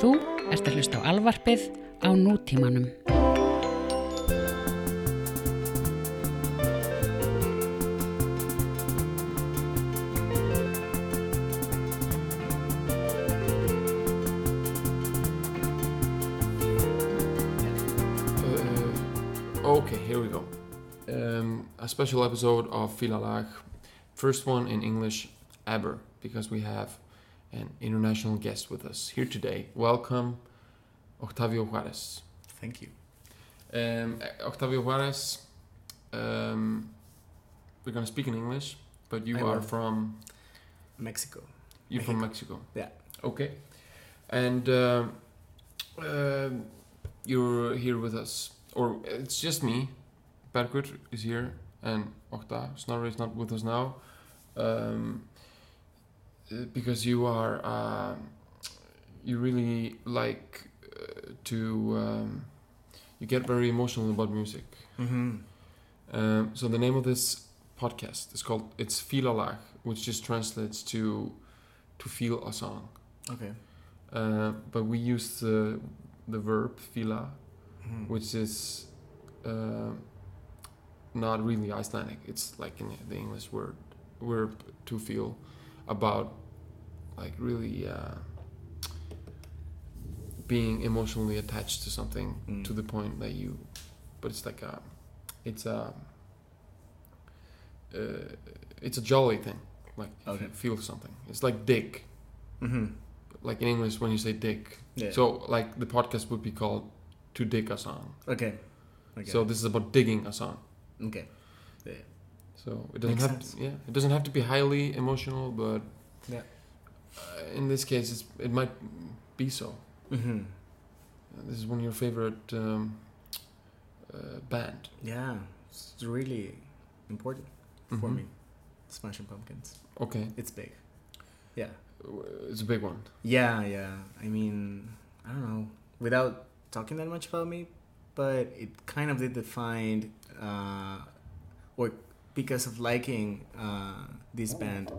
Þú ert að hlusta á alvarpið á nútímanum. Uh, okay, here we go. Um, a special episode of Filalag. First one in English ever, because we have an international guest with us here today. Welcome, Octavio Juarez. Thank you. Um, Octavio Juarez, um, we're gonna speak in English, but you I are from Mexico. you're from Mexico. Yeah. Okay. And um um you're here with us, or it's just me. Berkut is here, and Okta Snorri is not with us now, um, uh, because you are um you really like uh, to um, you get very emotional about music. Mm-hmm. Um, so the name of this podcast is called it's Filalag, which just translates to to feel a song. Okay. Uh, but we use the the verb fila, Mhm. which is uh, not really Icelandic. It's like in the English word verb to feel about like really uh, being emotionally attached to something Mm. to the point that you, but it's like a, it's a, uh, it's a jolly thing. Like if Okay. you feel something. It's like dig. Mm-hmm. Like in English when you say dig. Yeah. So like the podcast would be called "To Dig a Song." okay. Okay. So this is about digging a song. okay. Yeah. So it doesn't Makes have sense. to, yeah it doesn't have to be highly emotional, but Yeah. Uh, in this case it's, it might be so. Mm-hmm. Uh, This is one of your favorite um, uh, band. Yeah. It's really important for Mhm. me. Smashing Pumpkins. Okay, It's big. Yeah. Uh, it's a big one. Yeah, yeah. I mean, I don't know. Without talking that much about me, but it kind of did define, uh, or because of liking uh, this band,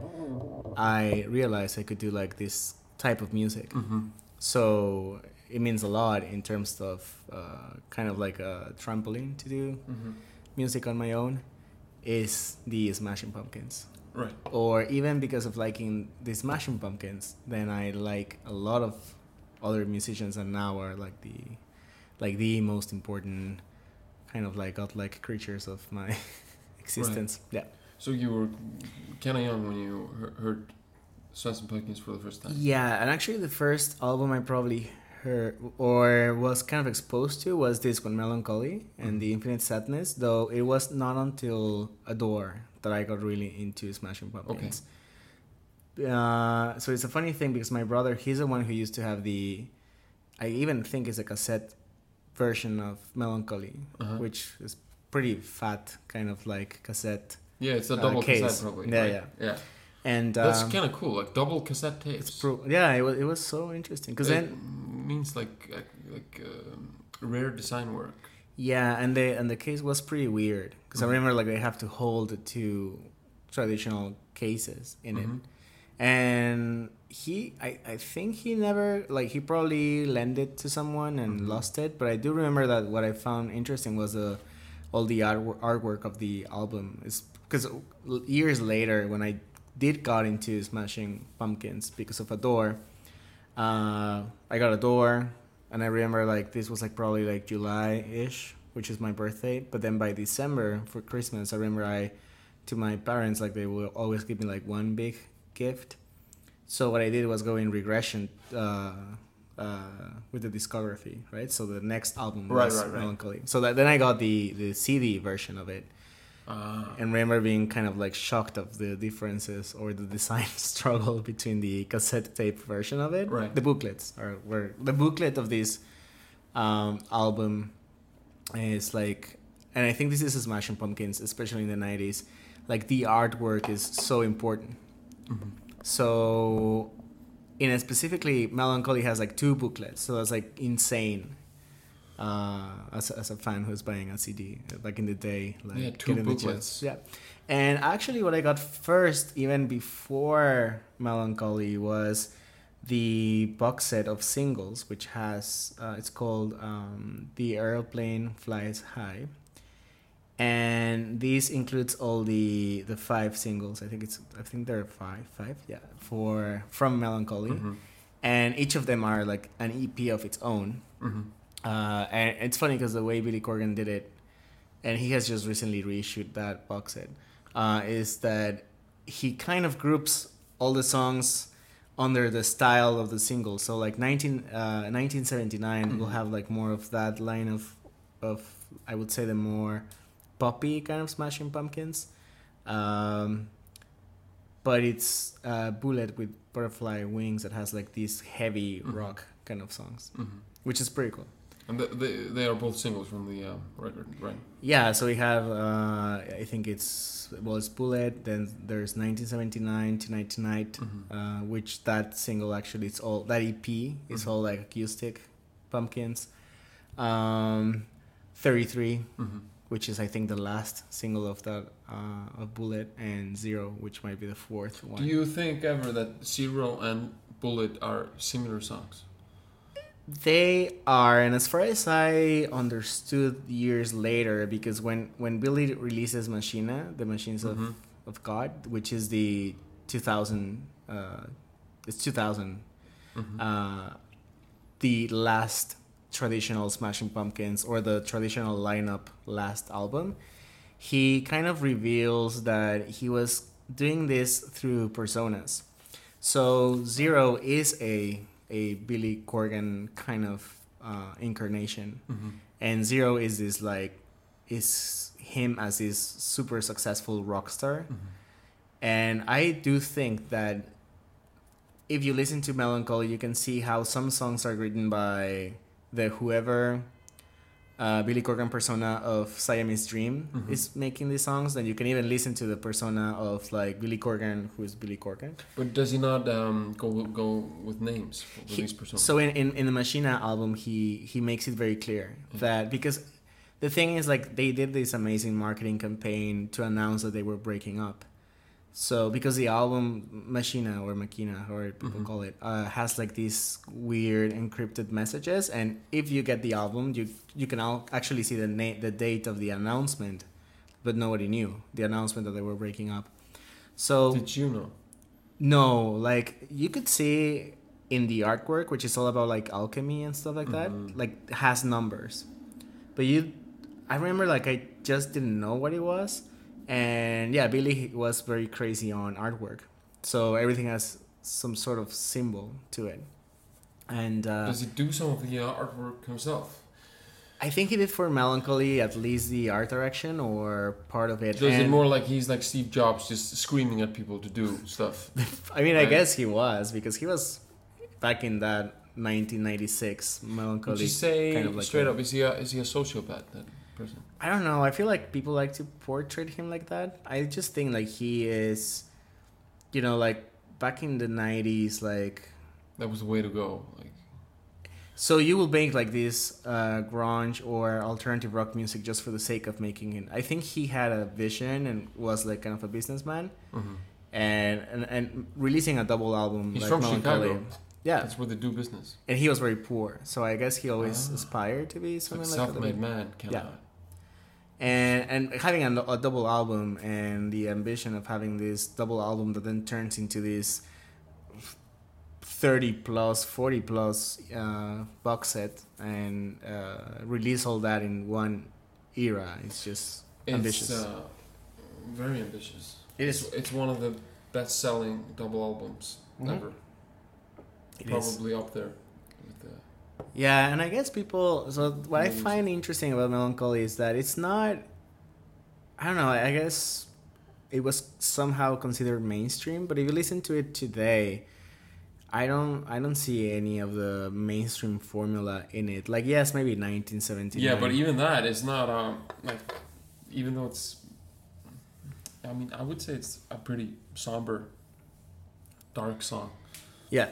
I realized I could do like this type of music. Mm-hmm. So it means a lot in terms of uh, kind of like a trampoline to do Mm-hmm. music on my own is the Smashing Pumpkins Right. or even because of liking the Smashing Pumpkins, then I like a lot of other musicians, and now are like the like the most important kind of like godlike creatures of my existence. Yeah. So you were kind of young when you heard Smashing Pumpkins for the first time. Yeah, and actually the first album I probably heard or was kind of exposed to was this one, Melancholy and the Infinite Sadness. Though it was not until Adore that I got really into Smashing Pumpkins. Uh, so it's a funny thing because my brother, he's the one who used to have the, I even think it's a cassette version of Melancholy, Uh-huh. which is pretty fat, kind of like cassette. Yeah, it's a Uh, double case. cassette probably. Yeah, right? yeah. yeah. And That's um, kind of cool, like double cassette tapes. it's pro- yeah, it was it was so interesting because then means like like, um, rare design work. Yeah, and the and the case was pretty weird because Mhm. I remember like they have to hold the two traditional cases in Mhm. it, and he I, I think he never like he probably lent it to someone and Mhm. lost it, but I do remember that what I found interesting was the all the artwork artwork of the album is because years later when I did got into Smashing Pumpkins because of Adore, uh, I got Adore and I remember like this was like probably like July ish, which is my birthday. But then by December for Christmas, I remember I to my parents like they will always give me like one big gift. So what I did was go in regression uh, uh, with the discography, right? So the next album was right, right. Melancholy. So that then I got the the CD version of it, Ah. and remember being kind of like shocked of the differences or the design struggle between the cassette tape version of it Right. the booklets are were the booklet of this um, album is like and i think this is a smashing pumpkins especially in the 90s like the artwork is so important Mhm. so in a specifically melancholy has like two booklets so that's like insane uh, as, a, as a fan who's buying a CD back in the day. Like Yeah, two booklets. Yeah, and actually, what I got first, even before Melancholy, was the box set of singles, which has uh, it's called um, "The Aeroplane Flies High," and this includes all the the five singles. I think it's I think there are five, five, yeah, for from Melancholy, Mhm. and each of them are like an EP of its own. Mhm. Uh, and it's funny because the way Billy Corgan did it, and he has just recently reissued that box set, uh, is that he kind of groups all the songs under the style of the single. So like 19, uh, 1979 will Mhm. have like more of that line of, of I would say the more poppy kind of Smashing Pumpkins. Um, but it's uh, Bullet with Butterfly Wings that has like these heavy Mhm. rock kind of songs, Mhm. which is pretty cool. And the, they, they are both singles from the uh, record, right? Yeah, so we have uh, I think it's well it's Bullet, then there's 1979 Tonight Tonight, Mhm. uh, which that single actually it's all that EP is Mhm. all like acoustic pumpkins. Um, 33, Mhm. Which is I think the last single of that uh, of Bullet, and Zero, which might be the fourth one. Do you think ever that Zero and Bullet are similar songs? They are, and as far as I understood years later, because when when Billy releases Machina, the Machines of, Mhm. of God, which is the 2000, uh, it's 2000, Mhm. uh, the last traditional Smashing Pumpkins or the traditional lineup last album, he kind of reveals that he was doing this through personas. So Zero is a a Billy Corgan kind of uh, incarnation, Mhm. and Zero is this like is him as this super successful rock star. Mhm. And I do think that if you listen to Melancholy, you can see how some songs are written by the whoever uh, Billy Corgan persona of Siamese Dream Mhm. is making these songs. Then you can even listen to the persona of like Billy Corgan, who is Billy Corgan. But does he not um, go go with names for He- these personas? So in, in, in the Machina album, he he makes it very clear Mm. that because the thing is like they did this amazing marketing campaign to announce that they were breaking up. So because the album Machina or Machina, however people Mhm. call it, uh, has like these weird encrypted messages, and if you get the album, you you can al- actually see the na- the date of the announcement, but nobody knew the announcement that they were breaking up. So Did you know? no, like you could see in the artwork, which is all about like alchemy and stuff like Mhm. that, like has numbers. But you, I remember like I just didn't know what it was, and yeah, Billy was very crazy on artwork, so everything has some sort of symbol to it, and uh, Does he do some of the uh, artwork himself? I think he did for Melancholy at least the art direction or part of it. So is it and- more like he's like Steve Jobs, just screaming at people to do stuff? I mean, I guess he was because he was back in that 1996 melancholy. Would you say kind of like straight a- up is he a is he a sociopath? That person. I don't know. I feel like people like to portray him like that. I just think like he is, you know, like back in the 90s, like That was the way to go. Like so you will make like this uh, grunge or alternative rock music just for the sake of making it. I think he had a vision and was like kind of a businessman, mhm. and and, and releasing a double album. He's like from Melancholy- Chicago. Yeah, that's where they do business. and he was very poor, so I guess he always Ah. aspired to be It's like something like, self-made that. man. Kind Yeah. And and having a, a double album and the ambition of having this double album that then turns into this thirty plus, forty plus uh, box set and uh, release all that in one era. It's just It's ambitious. Uh, very ambitious. It It's, it's one of the best-selling double albums Mhm. ever. It is. Probably up there. With the, Yeah, and I guess people. So what I find interesting about Melancholy is that it's not. I don't know. I guess it was somehow considered mainstream, but if you listen to it today, I don't. I don't see any of the mainstream formula in it. Like yes, maybe 1979. yeah, but even that is not um like even though it's. I mean, I would say it's a pretty somber, dark song. yeah.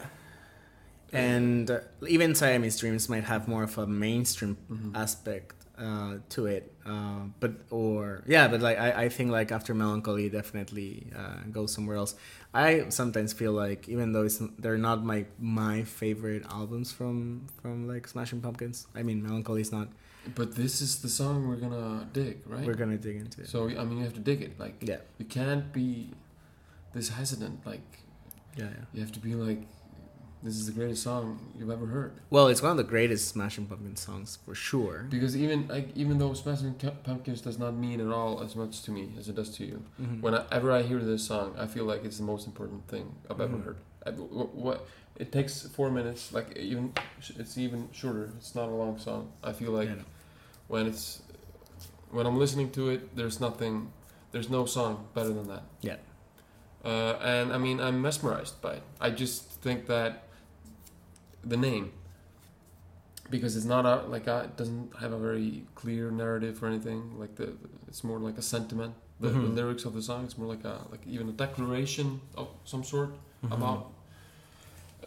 And uh, even Siamese Dreams might have more of a mainstream Mhm. aspect uh, to it. Uh, but or yeah, but like I, I think like after Melancholy definitely uh, goes somewhere else. I sometimes feel like even though it's they're not my my favorite albums from from like Smashing Pumpkins. I mean Melancholy is not. But this is the song we're gonna dig, right? We're gonna dig into it. So I mean, you have to dig it. Like yeah, you can't be this hesitant. Like yeah, yeah. you have to be like, this is the greatest song you've ever heard. Well, it's one of the greatest Smashing Pumpkins songs for sure. Because even like even though Smashing Pumpkins does not mean at all as much to me as it does to you, Mhm. whenever I hear this song, I feel like it's the most important thing I've ever Mhm. heard. I, wh- what it takes four minutes, like even it's even shorter. It's not a long song. I feel like Yeah. when it's when I'm listening to it, there's nothing, there's no song better than that. Yeah. Uh, and I mean, I'm mesmerized by it. I just think that the name, because it's not a like a, it doesn't have a very clear narrative or anything. Like the, it's more like a sentiment. The, the Mhm. lyrics of the song, it's more like a like even a declaration of some sort Mhm. about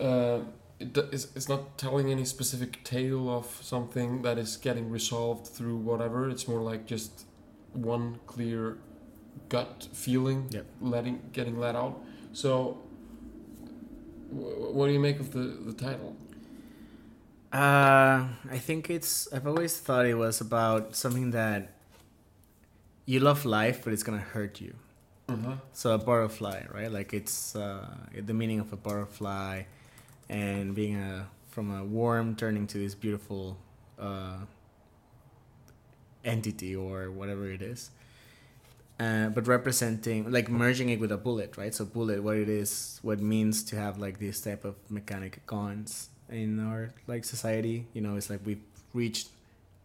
uh, it, it's, it's not telling any specific tale of something that is getting resolved through whatever it's more like just one clear gut feeling Yep. letting getting let out so wh- what do you make of the the title Uh, I think it's. I've always thought it was about something that you love life, but it's gonna hurt you. uh-huh. So a butterfly, right? Like it's uh, the meaning of a butterfly, and being a from a worm turning to this beautiful uh, entity or whatever it is. Uh, but representing like merging it with a bullet, right? So bullet, what it is, what it means to have like this type of mechanic guns in our like society. You know, it's like we've reached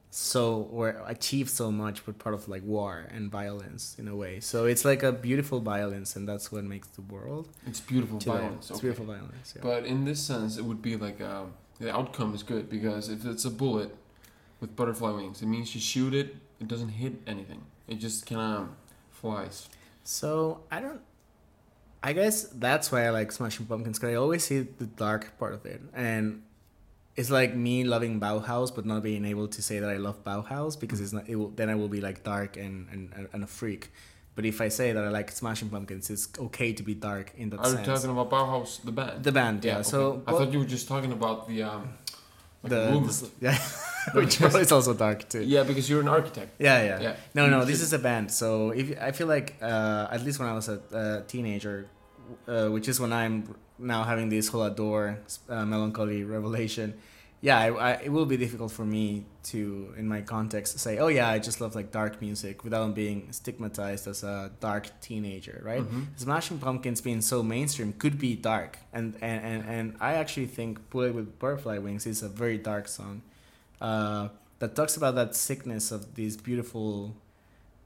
so or achieved so much but part of like war and violence in a way. So it's like a beautiful violence, and that's what makes the world. it's beautiful violence It's beautiful violence. Yeah. but in this sense it would be like um, the outcome is good because if it's a bullet with butterfly wings it means you shoot it it doesn't hit anything it just kind of flies So I don't. I guess that's why I like Smashing Pumpkins because I always see the dark part of it, and it's like me loving Bauhaus but not being able to say that I love Bauhaus because it's not. It will, then I will be like dark and, and and a freak. But if I say that I like Smashing Pumpkins, it's okay to be dark in that Are you sense. talking about Bauhaus, the band? the band, yeah. okay. So I thought you were just talking about the um, the, the yeah, which is also dark too. yeah, because you're an architect. Yeah, yeah. Yeah. No, no, this is a band. So if I feel like uh, at least when I was a, teenager, uh, which is when I'm now having this whole adore uh, melancholy revelation. Yeah, I, I, it will be difficult for me to, in my context, say, "Oh yeah, I just love like dark music," without being stigmatized as a dark teenager, right? Mhm. Smashing Pumpkins being so mainstream could be dark, and and, and, and I actually think "Bullet with Butterfly Wings" is a very dark song uh, that talks about that sickness of this beautiful,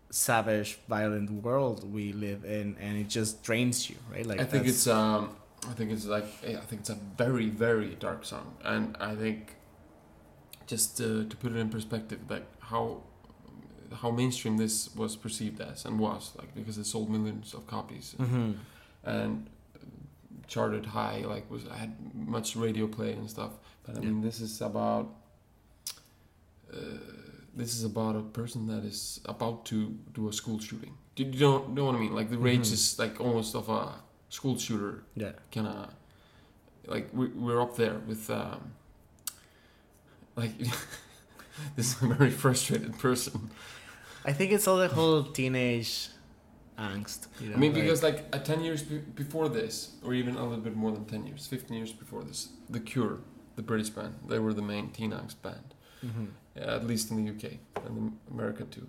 savage, violent world we live in, and it just drains you, right? Like I think it's um, I think it's like I think it's a very very dark song, and I think just to, to put it in perspective, like how how mainstream this was perceived as and was like because it sold millions of copies Mhm. and charted high, like was had much radio play and stuff. But I Yeah. mean, this is about uh, this is about a person that is about to do a school shooting. Do you know, know what I mean? Like the rage Mhm. is like almost of a school shooter yeah. kind of like we, we're up there with um, like this is a very frustrated person. I think it's all the whole teenage angst. You know? I mean, like- because like uh, 10 years be- before this, or even a little bit more than 10 years, 15 years before this, The Cure, the British band, they were the main teen angst band, Mhm. uh, at least in the UK and America too.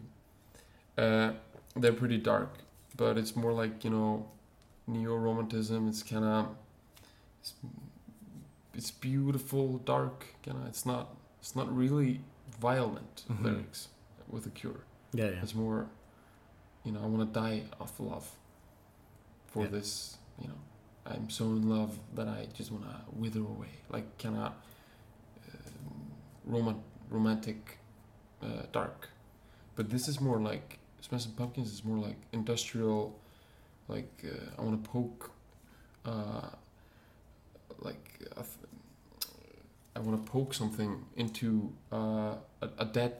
Uh, they're pretty dark, but it's more like, you know, neo romantism. It's kind of. It's, it's beautiful, dark, kind of. It's not. It's not really violent Mhm. lyrics with the Cure. yeah, yeah. It's more, you know, I want to die of love for Yeah. this, you know, I'm so in love that I just want to wither away. Like, kind of roman- romantic, uh, dark. But this is more like, Smashing Pumpkins is more like industrial, like, uh, I want to poke, uh, like, a th- I want to poke something into uh, a, a dead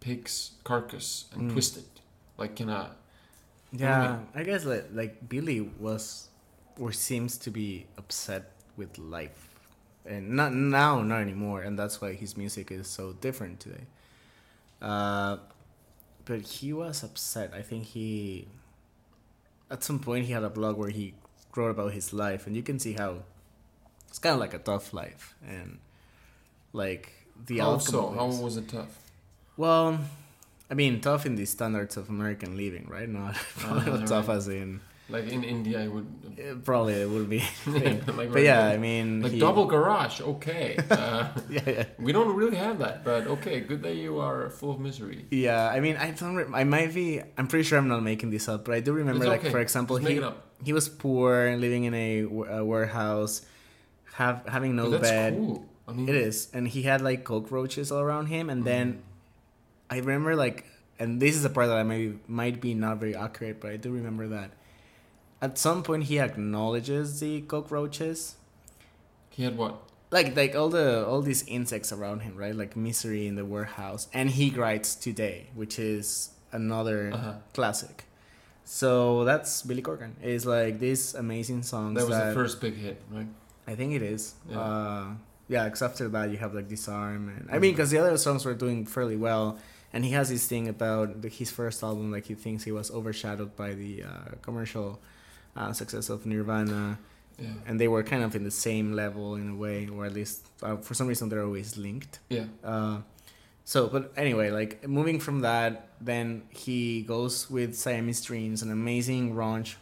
pig's carcass and Mm. twist it, like in a Yeah, I guess like, like Billy was or seems to be upset with life, and not now, not anymore, and that's why his music is so different today. Uh, but he was upset. I think he, at some point, he had a blog where he wrote about his life, and you can see how it's kind of like a tough life, and like the how so? How was it tough? well, I mean, tough in the standards of American living, right? Not not ah, tough right. as in Like in India, I would. uh, probably it would be. like but yeah, I mean, Like he- double garage, okay. Uh, Yeah, yeah, we don't really have that, but okay. Good that you are full of misery. yeah. I mean, I don't. Re- I might be. I'm pretty sure I'm not making this up, but I do remember, It's like for example, Just he he was poor, and living in a, a warehouse, have having no bed. cool. I mean, It is, and he had like cockroaches all around him, and then Mm-hmm. I remember like, and this is a part that I maybe might be not very accurate, but I do remember that at some point he acknowledges the cockroaches, He had what? like like all the all these insects around him, right? Like misery in the warehouse, and he writes today, which is another Uh-huh. classic. So that's Billy Corgan. It's like these amazing songs. That was that the first big hit, right? I think it is. Yeah. Uh, yeah, because after that you have like Disarm, and I mean, because the other songs were doing fairly well, and he has this thing about the, his first album, like he thinks he was overshadowed by the uh, commercial uh, success of Nirvana, Yeah. and they were kind of in the same level in a way, or at least uh, for some reason they're always linked. Yeah. Uh, so, but anyway, like moving from that, then he goes with Siamese Dreams, an amazing raunch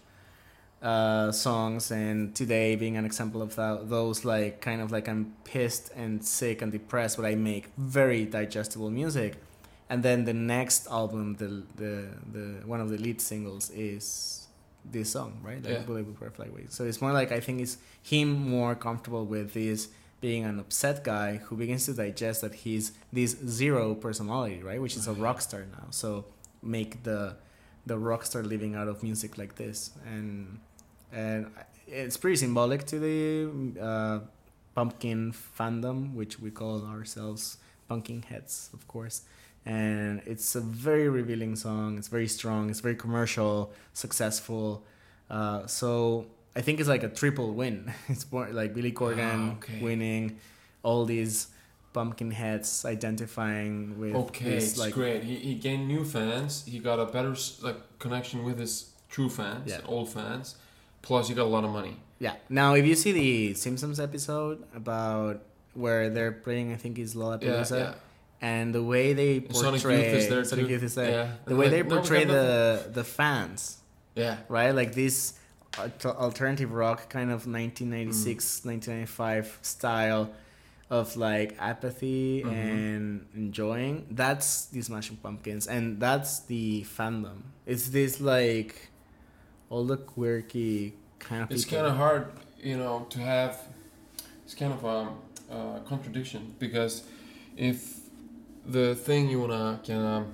uh, songs, and today being an example of that, those like kind of like I'm pissed and sick and depressed, but I make very digestible music. And then the next album, the the the one of the lead singles is this song, right? Like Yeah. Bullet Butterfly Wings. So it's more like I think it's him more comfortable with this being an upset guy who begins to digest that he's this zero personality, right? Which is a rock star now. So make the the rock star living out of music like this, and and it's pretty symbolic to the uh, pumpkin fandom, which we call ourselves pumpkin heads, of course. And it's a very revealing song. It's very strong. It's very commercial, successful. Uh, so I think it's like a triple win. It's more like Billy Corgan Ah, okay. winning, all these pumpkin heads identifying with Okay, this it's like great. He, he gained new fans. He got a better like connection with his true fans, Yeah. old fans. Plus, he got a lot of money. Yeah. Now, if you see the Simpsons episode about where they're playing, I think it's Lollapalooza, Yeah, yeah. And the way they portray Sonic Youth is there Sonic. Youth is there. Yeah. The way Like, they portray the the fans, Yeah. right? Like this alternative rock kind of 1996, Mm. 1995 style of like apathy Mhm. and enjoying. That's the Smashing Pumpkins, and that's the fandom. It's this like all the quirky kind of It's kind of hard, you know, to have. It's kind of a, a contradiction because if the thing you wanna kind of,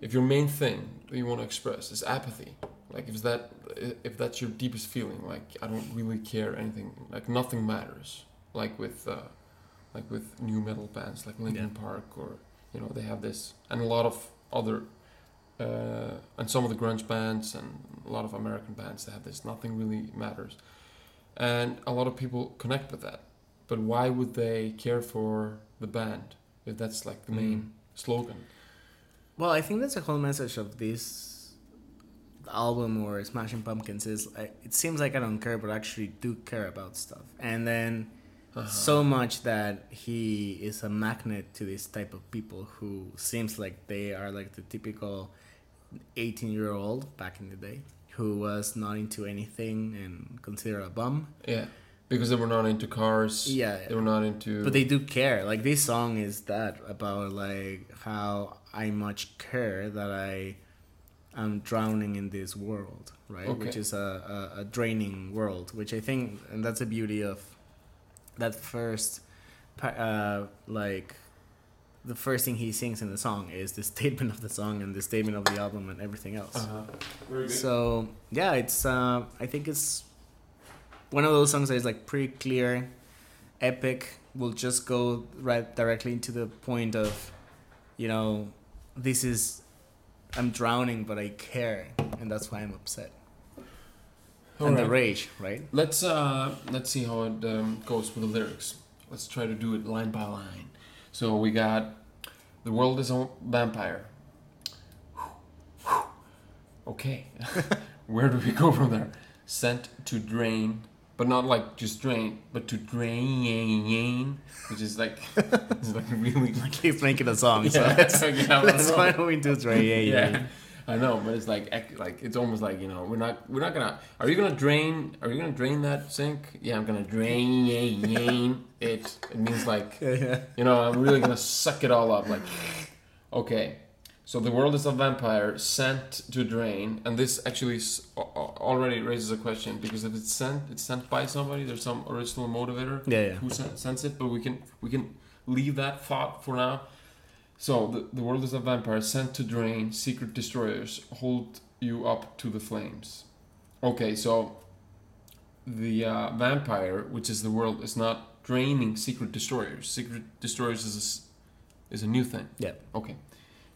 if your main thing that you wanna express is apathy, like if that, if that's your deepest feeling, like I don't really care anything, like nothing matters, like with, uh, like with nu metal bands like Linkin Park or you know they have this and a lot of other. Uh, and some of the grunge bands and a lot of American bands that have this nothing really matters and a lot of people connect with that but why would they care for the band if that's like the main Mm. slogan Well, I think that's the whole message of this album or Smashing Pumpkins is I, it seems like I don't care, but I actually do care about stuff. And then Uh-huh. so much that he is a magnet to this type of people who seems like they are like the typical 18 year old back in the day who was not into anything and considered a bum. yeah because they were not into cars Yeah. they were not into But they do care. Like this song is that about like how I much care that I am drowning in this world, right? Okay. Which is a, a, a draining world, which I think, and that's the beauty of that first, pa- uh, like the first thing he sings in the song is the statement of the song and the statement of the album and everything else. uh-huh. Very good. So yeah, it's uh, I think it's one of those songs that is like pretty clear, epic. Will just go right directly into the point of, you know, this is I'm drowning, but I care, and that's why I'm upset. and the rage, right? Let's uh let's see how it um, goes with the lyrics. Let's try to do it line by line. So we got the world is a vampire. Okay, where do we go from there? Sent to drain, but not like just drain, but to drain, which is like it's like really He's making a song, Yeah, let's, yeah, I let's find we do. Yeah, yeah. yeah. I know, but it's like like it's almost like you know we're not we're not gonna. Are you gonna drain? Are you gonna drain that sink? Yeah, I'm gonna drain it. It means like Yeah, yeah. you know I'm really gonna suck it all up. Like okay, so the world is a vampire sent to drain, and this actually s- a- a- already raises a question because if it's sent, it's sent by somebody. There's some original motivator Yeah, yeah. who sen- sends it, but we can we can leave that thought for now. So the, the world is a vampire sent to drain. Secret destroyers hold you up to the flames. Okay, so the uh, vampire, which is the world, is not draining secret destroyers. Secret destroyers is a, is a new thing. Yeah. Okay,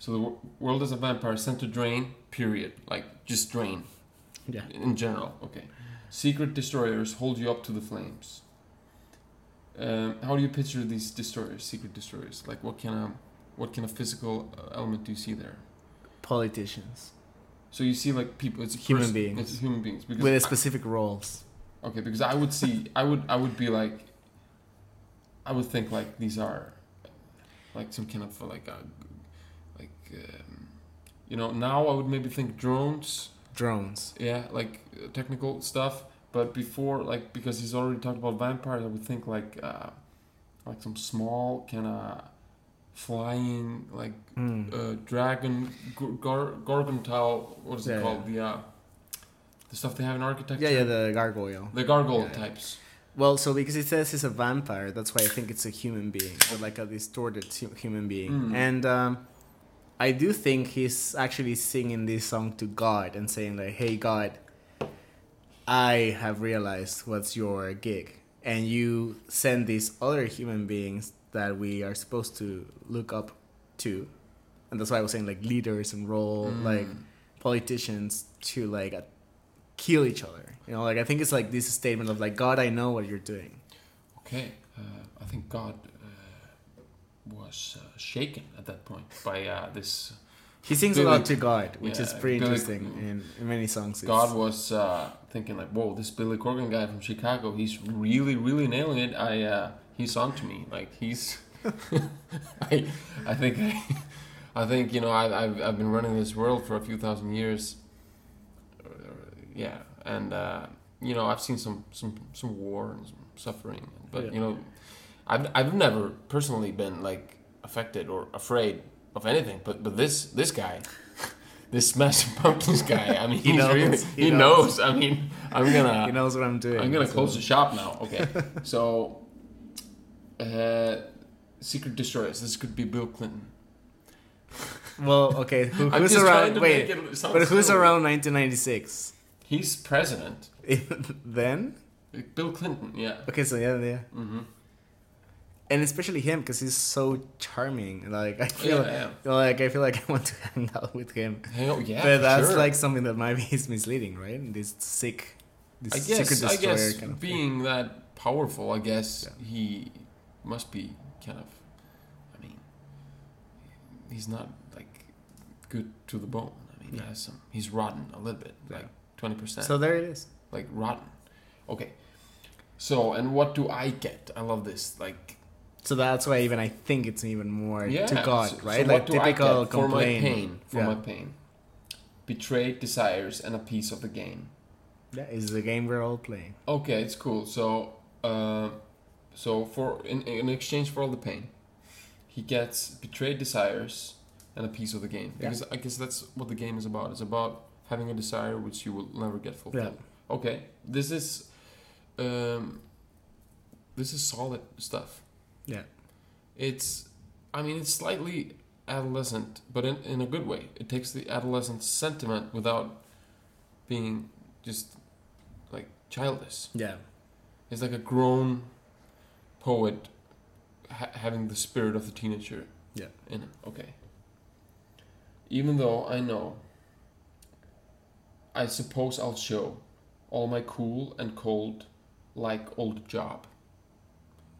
so the world is a vampire sent to drain. Period. Like just drain Yeah. in general. Okay. Secret destroyers hold you up to the flames. Um, how do you picture these destroyers, secret destroyers? Like what kind of what kind of physical uh, element do you see there? Politicians So you see like people, it's a Human person- beings. it's human beings. Because with I- specific roles. okay, because I would see, I would, I would be like, I would think like these are, like some kind of like, a, um, you know, now I would maybe think drones. Drones. yeah like uh, technical stuff but before like because he's already talked about vampires i would think like uh like some small kind of flying like Mm. uh dragon gar- gar- gorgontile what is it Yeah, called the uh the stuff they have in architecture yeah, yeah, the gargoyle. the gargoyle Yeah, yeah. types Well, so because it says he's a vampire, that's why I think it's a human being, or like a distorted human being. Mm. And um, I do think he's actually singing this song to God and saying like, "Hey God, I have realized what's your gig, and you send these other human beings that we are supposed to look up to, and that's why I was saying like leaders and role, like Mm. politicians to like uh, kill each other. You know, like I think it's like this statement of like God, I know what you're doing. okay uh, i think god was uh, shaken at that point by uh, this He sings Billy- a lot to God, which is pretty Billy- interesting in, in many songs. God was uh, thinking like, "Whoa, this Billy Corgan guy from Chicago, he's really, really nailing it. I, uh, he's on to me. Like he's, I, I think, I, I think you know, I, I've, I've been running this world for a few thousand years. Yeah, and uh, you know, I've seen some, some, some war and some suffering, but Yeah. you know, I've, I've never personally been like affected or afraid of anything. But, but this, this guy." This Smashing Pumpkins guy, I mean, He he's knows, really, he he, knows. knows. I mean, I'm gonna, he knows what I'm doing. I'm gonna so- close the shop now. Okay, so uh, Secret Destroyers. This could be Bill Clinton. Well, okay, who, who's around? Wait, make it sound but who's silly. around 1996? He's president. then? Bill Clinton. Yeah. Okay, so yeah, yeah, hmm and especially him because he's so charming. Like I feel, Yeah, like I feel like I want to hang out with him. On, yeah. but that's sure. like something that maybe is misleading, right? This sick, this I secret guess. I destroyer guess kind of thing. being that powerful, I guess Yeah. he must be kind of. I mean, he's not like good to the bone. I mean, Yeah. he has some. He's rotten a little bit, Yeah. like twenty percent. So there it is. like rotten. Okay. So and what do I get? I love this. Like So that's why even I think it's even more yeah, to God, so- right? So like what do I typical for my pain? For yeah. my pain. Betrayed desires and a piece of the game. yeah, it's the game we're all playing. Okay, it's cool. So, uh, so for in, in exchange for all the pain, he gets betrayed desires and a piece of the game. Yeah. Because I guess that's what the game is about. It's about having a desire which you will never get fulfilled. Okay, this is, um, this is solid stuff. Yeah. It's, I mean, it's slightly adolescent, but in, in a good way. It takes the adolescent sentiment without being just like childish. Yeah. It's like a grown poet ha- having the spirit of the teenager Yeah. in him. Okay. even though I know, I suppose I'll show all my cool and cold, like old job.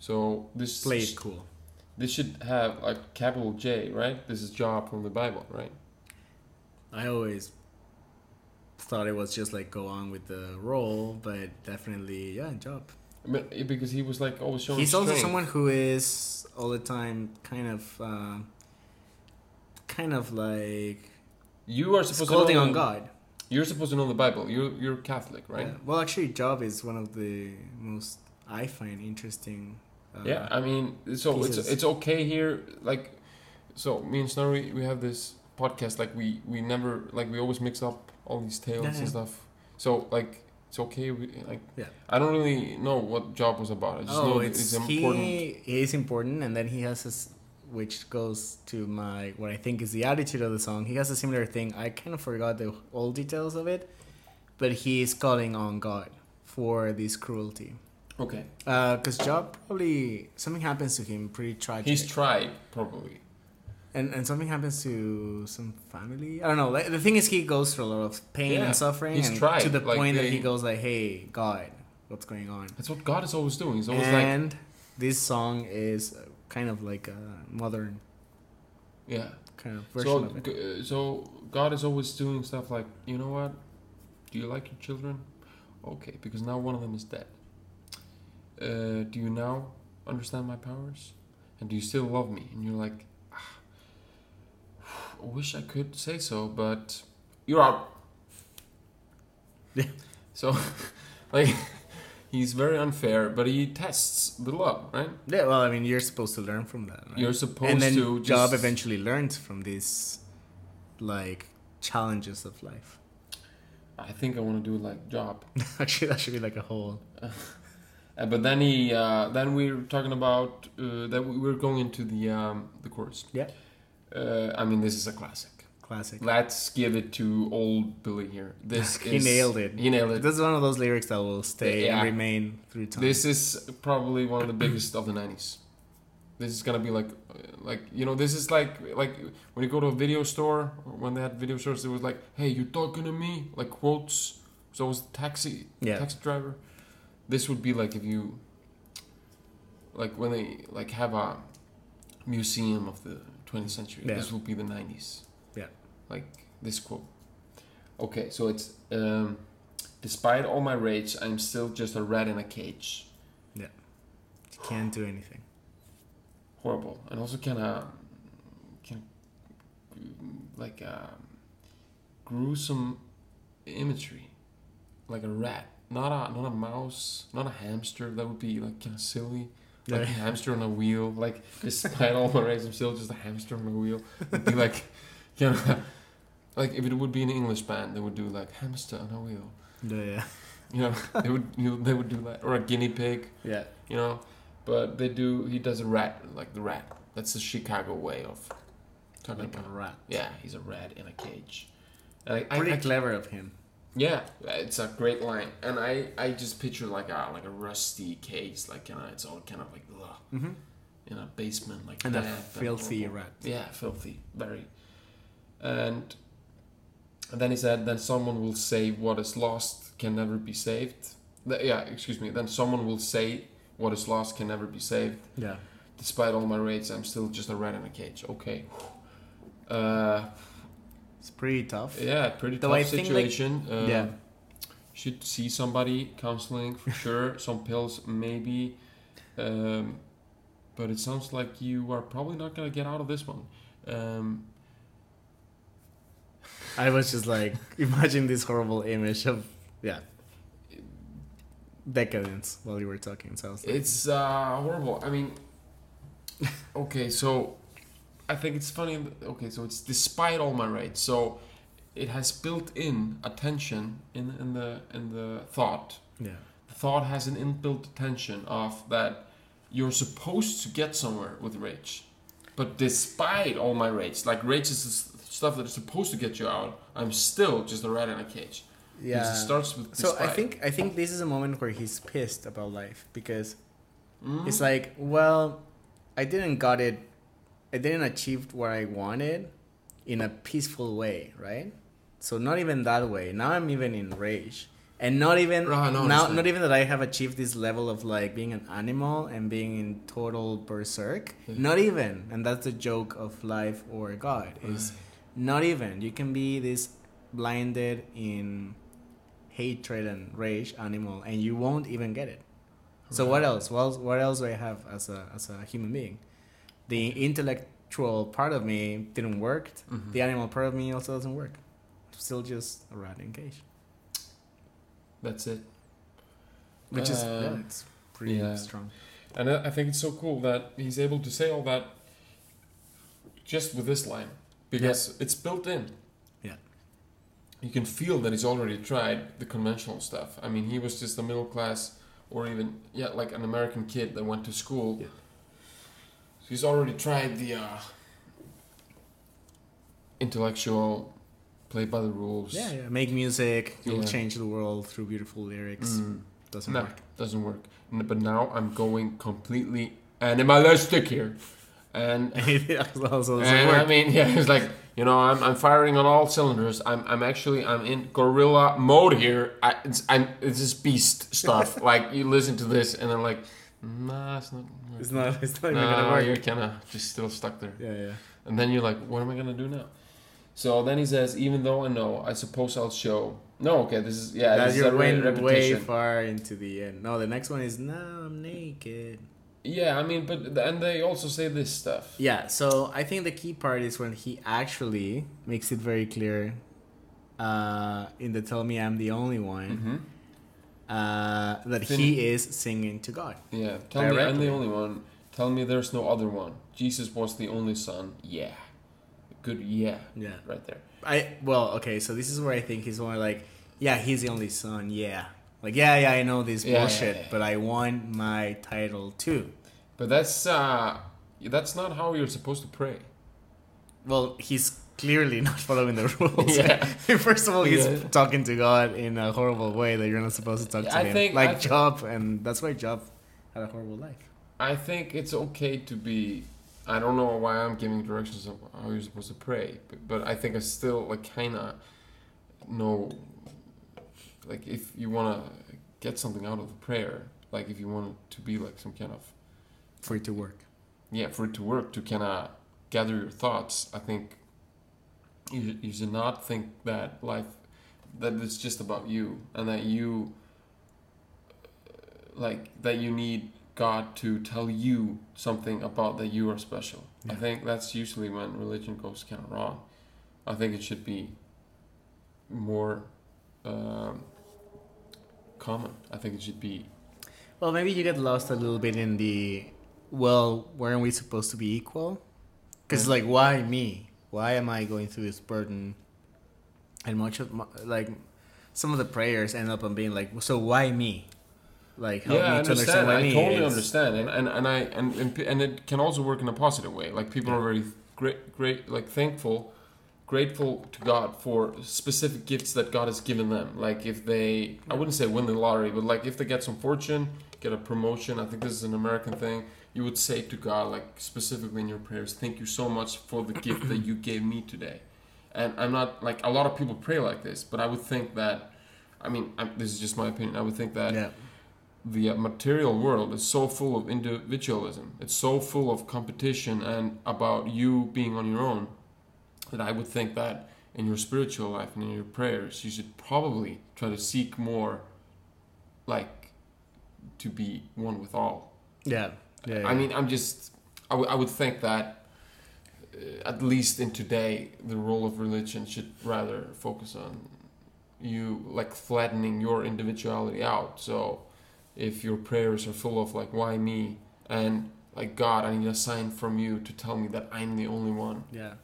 So this Play it cool. this should have like capital J, right? This is Job from the Bible, right? I always thought it was just like go on with the role, but definitely yeah, Job. But because he was like always showing. He's also strength. someone who is all the time kind of, uh, kind of like You are supposed to know on God. You're supposed to know the Bible. You're you're Catholic, right? Yeah. Well, actually, Job is one of the most I find interesting. Uh, yeah, I mean, so pieces. it's it's okay here. Like, so me and Snorri, we have this podcast. Like, we we never like we always mix up all these tales Yeah, yeah. and stuff. So like, it's okay. We, like, Yeah. I don't really know what Job was about. I just know Oh, that it's, it's important. he is important, and then he has this, which goes to my what I think is the attitude of the song. He has a similar thing. I kind of forgot the all details of it, but he is calling on God for this cruelty. Okay, Because Job probably something happens to him pretty tragic. he's tried probably. and and something happens to some family. I don't know. Like, the thing is, he goes through a lot of pain Yeah, and suffering, he's and tried, to the like, point that he goes like, "Hey, God, what's going on?" That's what God is always doing. He's always like, and this song is uh, kind of like a modern yeah. kind of version So of uh, so God is always doing stuff like, you know what? Do you like your children? Okay, because now one of them is dead. Uh, do you now understand my powers? And do you still love me? And you're like, ah, I wish I could say so, but you're out. Yeah. So, like, he's very unfair, but he tests the love, right? Yeah, well, I mean, you're supposed to learn from that, right? You're supposed and then to Job just- eventually learns from these like challenges of life. I think I want to do like Job. Actually, that should be like a whole. Uh, but then he, uh, then we're talking about uh, that we- we're going into the um, the chorus. Yeah. Uh, I mean, this is a classic. Classic. Let's give it to old Billy here. This he is nailed it. He nailed it. This is one of those lyrics that will stay Yeah. and remain through time. This is probably one of the biggest of the '90s. This is gonna be like, uh, like you know, this is like like when you go to a video store or when they had video stores, it was like, "Hey, you talking to me?" Like quotes. So it was taxi Yeah. taxi driver. This would be like if you, like when they like have a museum of the 20th century. Yeah. This will be the 90s. Yeah. Like this quote. Okay, so it's um, despite all my rage, I'm still just a rat in a cage. Yeah. Can't do anything. Horrible, and also kind of, kind of like um, gruesome imagery, like a rat, not a not a mouse, not a hamster. That would be like kind of silly. Like a hamster on a wheel. Like despite all my rage, I'm still just a hamster on a wheel. It'd be like, you know, like if it would be an English band, they would do like hamster on a wheel. Yeah. yeah. You know, they would you know, they would do that, or a guinea pig. Yeah. You know, but they do. He does a rat, like the rat. That's the Chicago way of talking Like a rat. Yeah, he's a rat in a cage. And I, I, Pretty I- clever of him. Yeah, it's a great line, and I, I just picture like a like a rusty cage, like kind of it's all kind of like ugh, Mm-hmm. in a basement, like And a filthy rat. Yeah, filthy, very. And, and then he said, then someone will say what is lost can never be saved. Th- yeah, excuse me. Then someone will say what is lost can never be saved. Yeah. Despite all my rage, I'm still just a rat in a cage. Okay. Uh, It's pretty tough. yeah, pretty Though tough I think, like- situation. uh, yeah. Should see somebody counseling for sure. Some pills maybe. Um, but it sounds like you are probably not gonna get out of this one. Um, I was just like, imagine this horrible image of, yeah, decadence while you were talking. So I was like, It's uh, horrible. I mean, okay, so I think it's funny. Okay, so it's despite all my rage. So it has built-in attention in in the in the thought. yeah. The thought has an inbuilt attention of that you're supposed to get somewhere with rage, but despite all my rage, like rage is the stuff that is supposed to get you out. I'm still just a rat in a cage. Yeah. It starts with So I think I think this is a moment where he's pissed about life because Mm. it's like, well, I didn't got it, I didn't achieve what I wanted, in a peaceful way, right? So not even that way. Now I'm even in rage. And not even Ah, no, now, not even that I have achieved this level of like being an animal and being in total berserk. Yeah. Not even, and that's the joke of life or God is not even. You can be this blinded in hatred and rage animal, and you won't even get it. So what else? What else, what else do I have as a as a human being? The intellectual part of me didn't work. Mhm. The animal part of me also doesn't work. Still just a rat in a cage, That's it. which is Uh, yeah, it's pretty yeah. strong. And I I think it's so cool that he's able to say all that just with this line because it's built in. Yeah. You can feel that he's already tried the conventional stuff. I mean, he was just a middle class or even yeah, like an American kid that went to school. Yeah. He's already tried the uh, intellectual, play by the rules. Yeah, yeah. Make music. You'll Yeah. change the world through beautiful lyrics. Mm. Doesn't No, work. doesn't work. N- But now I'm going completely animalistic here, and also And. I mean, yeah, it's like you know, I'm, I'm firing on all cylinders. I'm, I'm actually I'm in gorilla mode here. I, it's I'm it's just beast stuff. like you listen to this and then like, nah, it's not. it's not. It's not even Nah, gonna work. you're kind of just still stuck there. Yeah, yeah. And then you're like, what am I gonna do now? So then he says, even though I know, I suppose I'll show. No, okay, this is yeah, that this is you're went way far into the end. No, the next one is now I'm naked. Yeah, I mean, but and they also say this stuff. Yeah, so I think the key part is when he actually makes it very clear uh, in the "Tell Me I'm the Only One" Mm-hmm. Uh, that he is singing to God. Yeah, tell me I'm the only one. Tell me there's no other one. Jesus was the only son. Yeah. Good, yeah. Yeah. Right there. I well, okay, so this is where I think he's more like, yeah, he's the only son. Yeah, like yeah, yeah, I know this Yeah, yeah, bullshit, yeah. but I want my title too. But that's uh that's not how you're supposed to pray. Well, he's clearly not following the rules. Yeah. First of all, he's Yeah. talking to God in a horrible way that you're not supposed to talk to I him. think- like I Job, and that's why Job had a horrible life. I think it's okay to be I don't know why I'm giving directions of how you're supposed to pray, but, but I think I still like kind of know like if you want to get something out of the prayer, like if you want it to be like some kind of For it to work. yeah, for it to work, to kind of gather your thoughts, I think you, you should not think that life, that it's just about you and that you, like, that you need God to tell you something about that you are special. I think that's usually when religion goes kind of wrong. I think it should be more um, common. I think it should be Well, maybe you get lost a little bit in the, well, weren't we supposed to be equal? Because, Yeah. like, why me? Why am I going through this burden? And much of, my, like, some of the prayers end up on being like, so why me? Like, help yeah, me I to understand. understand why I me. totally It's- understand, and and and I and and, and it can also work in a positive way. Like people Yeah. are very great, great, like thankful, grateful to God for specific gifts that God has given them. Like if they, I wouldn't say win the lottery, but like if they get some fortune, get a promotion. I think this is an American thing. You would say to God, like specifically in your prayers, "Thank you so much for the gift that you gave me today." And I'm not like a lot of people pray like this, but I would think that. I mean, i this is just my opinion. I would think that Yeah. the uh, material world is so full of individualism. It's so full of competition and about you being on your own that I would think that in your spiritual life and in your prayers, you should probably try to seek more like to be one with all. Yeah. Yeah. yeah. I mean, I'm just, I would- would think that uh, at least in today, the role of religion should rather focus on you like flattening your individuality out. So if your prayers are full of like, why me? And like, God, I need a sign from you to tell me that I'm the only one. yeah.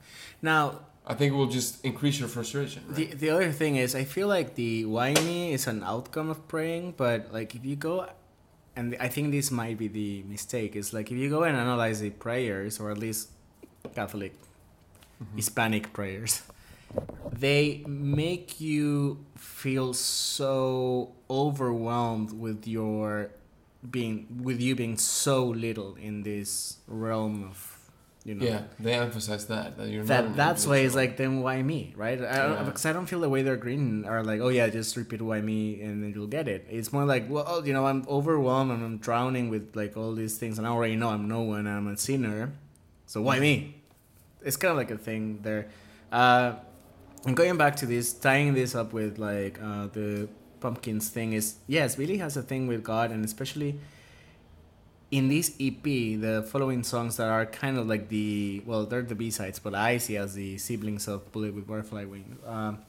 Now, I think it will just increase your frustration. Right? The the other thing is, I feel like the why me is an outcome of praying, but like if you go, and I think this might be the mistake is like if you go and analyze the prayers, or at least Catholic, Mhm. Hispanic prayers, they make you feel so overwhelmed with your being with you being so little in this realm of You know. Yeah, they emphasize that that you're. That that's why it's like then why me right I don't, Yeah. because I don't feel the way they're green are like oh yeah just repeat why me and then you'll get it it's more like well oh, you know I'm overwhelmed and I'm drowning with like all these things and I already know I'm no one and I'm a sinner so why me it's kind of like a thing there uh and going back to this tying this up with like uh the pumpkins thing is yes Billy has a thing with God and especially in this EP, the following songs that are kind of like the well, they're the B sides, but I see as the siblings of Bullet with Butterfly Wings. Um,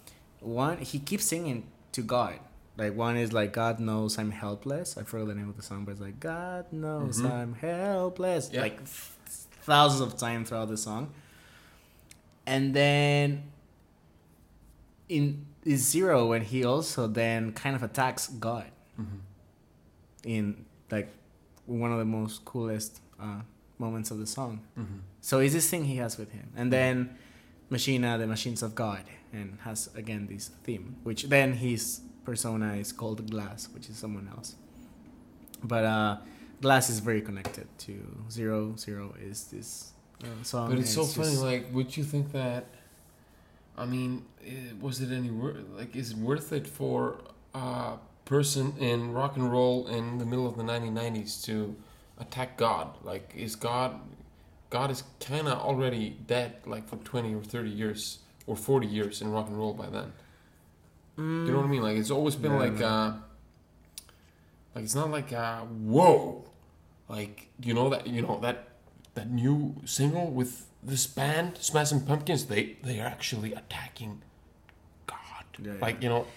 one, he keeps singing to God. Like one is like God knows I'm helpless. I forgot the name of the song, but it's like God knows Mhm. I'm helpless. Yeah. Like th- thousands of times throughout the song. And then in is zero when he also then kind of attacks God Mhm. in like one of the most coolest uh, moments of the song. Mhm. So it's this thing he has with him, and then Machina, the Machines of God, and has again this theme, which then his persona is called Glass, which is someone else. But uh, Glass is very connected to Zero. Zero is this uh, song. But it's so funny. just- Like, would you think that? I mean, was it any worth? Like, is it worth it for a person in rock and roll in the middle of the 1990s to attack God? Like, is God? God is kind of already dead, like for 20 or 30 years or 40 years in rock and roll by then. Do you know what I mean? Like, it's always been Yeah, like, uh, like it's not like, uh, whoa, like you know that you know that that new single with this band, Smashing Pumpkins. They they are actually attacking God. Yeah, yeah. Like you know,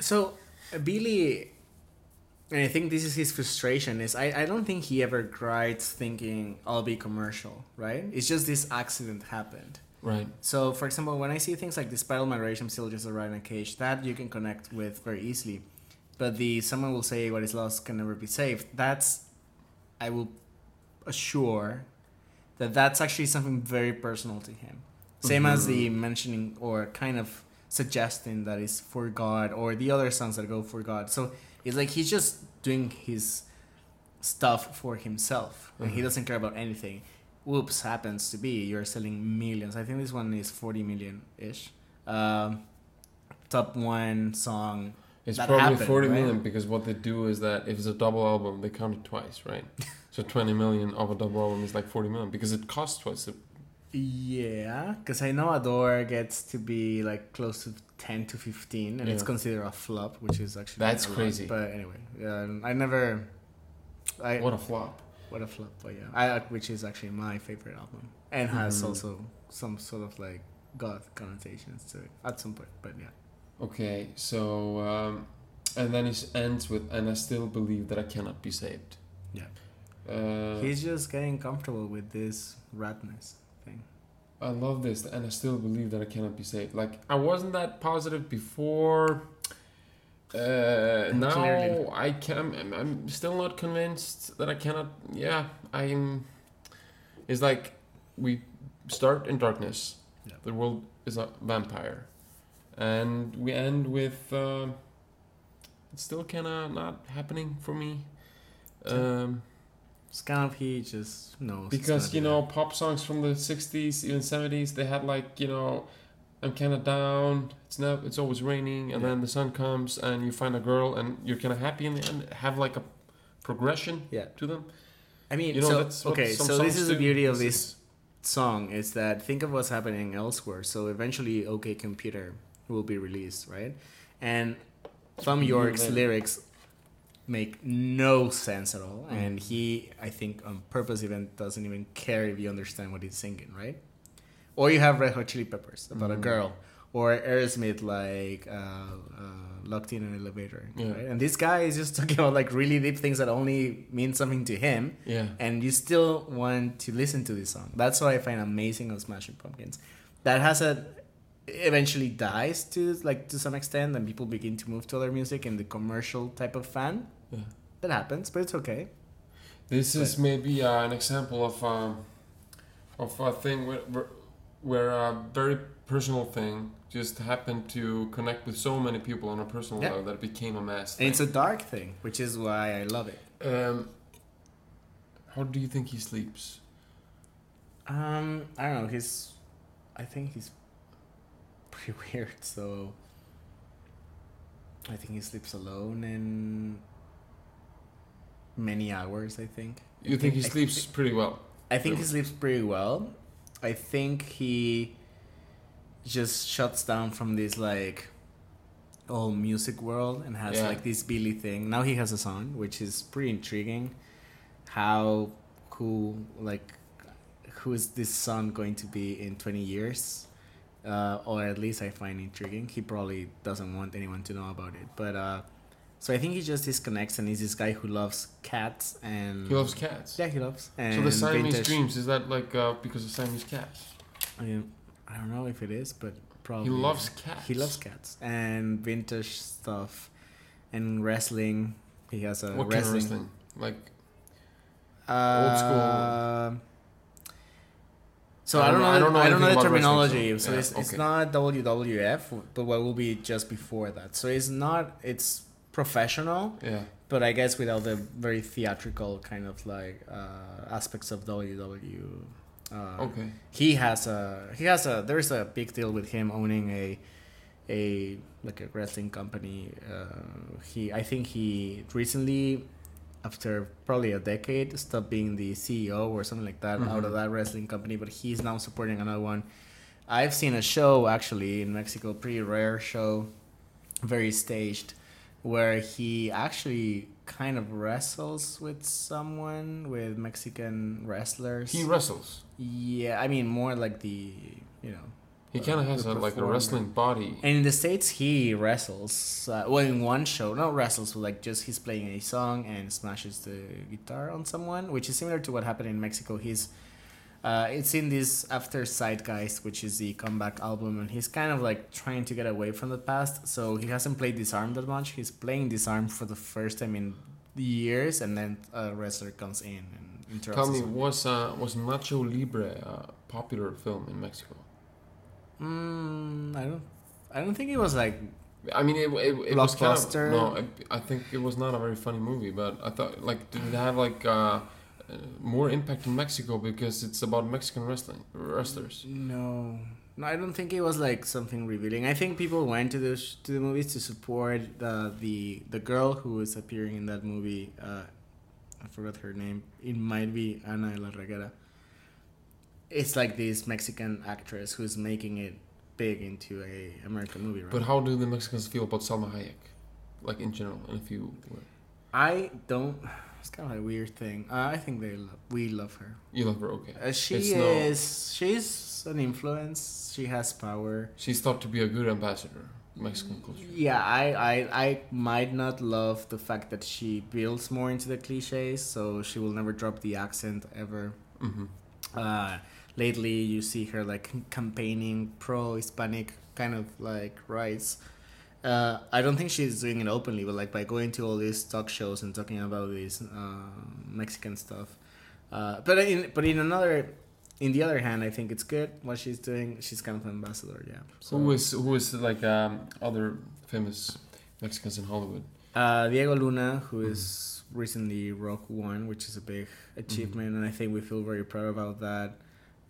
So Billy, and I think this is his frustration. Is I, I don't think he ever cried thinking I'll be commercial, right? It's just this accident happened. right? So for example, when I see things like the All migration still just a rat in a cage. That you can connect with very easily. But the someone will say what is lost can never be saved. That's I will assure that that's actually something very personal to him. Same as the mm-hmm. mentioning or kind of suggesting that is for God or the other songs that go for God. So it's like he's just doing his stuff for himself and he doesn't care about anything. Whoops happens to be you're selling millions. I think this one is 40 million ish. Um, top one song. It's probably happened, forty right? million because what they do is that if it's a double album, they count it twice, right? so twenty million of a double album is like forty million because it costs twice. The, Yeah, because I know Adore gets to be like close to 10 to 15 and it's considered a flop, which is actually That's a lot. crazy. But anyway, yeah, I never. I, what a flop! What a flop, but yeah, I which is actually my favorite album and has Mhm. also some sort of like goth connotations to it at some point. But yeah, Okay, so um, and then it ends with, and I still believe that I cannot be saved. Yeah. Uh, he's just getting comfortable with this ratness. I love this, and I still believe that I cannot be saved. Like I wasn't that positive before. Uh, now Clearly. I can. I'm, I'm still not convinced that I cannot. Yeah, I'm. It's like we start in darkness. Yeah. The world is a vampire, and we end with. Uh, it's still kind of not happening for me. Um, It's kind of he just knows it's because you know pop songs from the 60s even 70s they had like you know i'm kind of down it's not it's always raining and Yeah. then the sun comes and you find a girl and you're kind of happy in the end have like a progression Yeah. to them I mean, you know so, that's okay, so this is the beauty of This song is that think of what's happening elsewhere. So eventually, OK Computer will be released, right? And Thom Yorke's lyrics make no sense at all, Mm. and he, I think, on purpose, even doesn't even care if you understand what he's singing, right? Or you have Red Hot Chili Peppers about a Mhm. girl, or Aerosmith like uh, uh, Love in an Elevator, Yeah. right? And this guy is just talking about like really deep things that only mean something to him yeah and you still want to listen to this song. That's what I find amazing of Smashing Pumpkins. That has a eventually dies to like to some extent, and people begin to move to other music and the commercial type of fan. yeah That happens, but it's okay. this is maybe uh, an example of um, of a thing where, where a very personal thing just happened to connect with so many people on a personal Yeah. level that it became a mass And it's a dark thing, which is why I love it. Um, how do you think he sleeps? Um, I don't know. He's, I think he's pretty weird. So I think he sleeps alone and many hours. I think. You think he I sleeps pretty well? I think he sleeps pretty well. I think he just shuts down from this like old music world and has Yeah. like this Billy thing. Now he has a son, which is pretty intriguing. How who like who is this son going to be in twenty years? Uh, or at least I find intriguing. He probably doesn't want anyone to know about it, but uh, so I think he just disconnects and he's this guy who loves cats and He loves cats. yeah, he loves. And so the Siamese vintage- dreams is that like uh, because of Siamese cats? I mean, I don't know if it is, but probably. He loves cats. He loves cats and vintage stuff, and wrestling. He has a What kind of wrestling. wrestling? Like Uh, school. So I don't, know. I don't know. I don't know the terminology. So so- it's, yeah, it's okay. not WWF, but what will be just before that. So it's not. It's professional, yeah. but I guess without the very theatrical kind of like uh, aspects of WW. Uh, Okay. he has a he has a there's a big deal with him owning a a like a wrestling company uh, he i think he recently after probably a decade stopped being the ceo or something like that out of Mhm. that wrestling company but he's now supporting another one i've seen a show actually in mexico pretty rare show very staged where he actually kind of wrestles with someone with mexican wrestlers He wrestles. yeah, I mean more like the you know. He kind of has a, like a wrestling body. And in the states, he wrestles. Uh, well, in one show, not wrestles, but like just he's playing a song and smashes the guitar on someone, which is similar to what happened in Mexico. He's, uh, it's in this After Zeitgeist, which is the comeback album, and he's kind of like trying to get away from the past. So he hasn't played Disarm that much. He's playing Disarm for the first time in years, and then a wrestler comes in and interrupts. Tell me, was uh, was Nacho Libre a popular film in Mexico? Mm, I don't. I don't think it was like. I mean, it, it, it was kind of no. I, I think it was not a very funny movie, but I thought like did it have like uh, uh, more impact in Mexico because it's about Mexican wrestling wrestlers. No, no, I don't think it was like something revealing. I think people went to the sh- to the movies to support the the the girl who is appearing in that movie. Uh, I forgot her name. It might be Ana de la Reguera. It's like this Mexican actress who's making it big into a American movie, right? But how do the Mexicans feel about Salma Hayek, like in general? And if you I don't. It's kind of a weird thing. Uh, I think they love, we love her. you love her, okay? Uh, she It's no- is. She's an influence. She has power. She's thought to be a good ambassador, Mexican culture. Yeah, I, I, I might not love the fact that she builds more into the cliches, so she will never drop the accent ever. hmm Uh, lately, you see her like campaigning pro Hispanic kind of like rights. Uh, I don't think she's doing it openly, but like by going to all these talk shows and talking about this uh, Mexican stuff. Uh, but in but in another, in the other hand, I think it's good what she's doing. She's kind of an ambassador, yeah. So, Who is who is like um, other famous Mexicans in Hollywood? Uh, Diego Luna, who is recently Rogue One, which is a big achievement, and I think we feel very proud about that.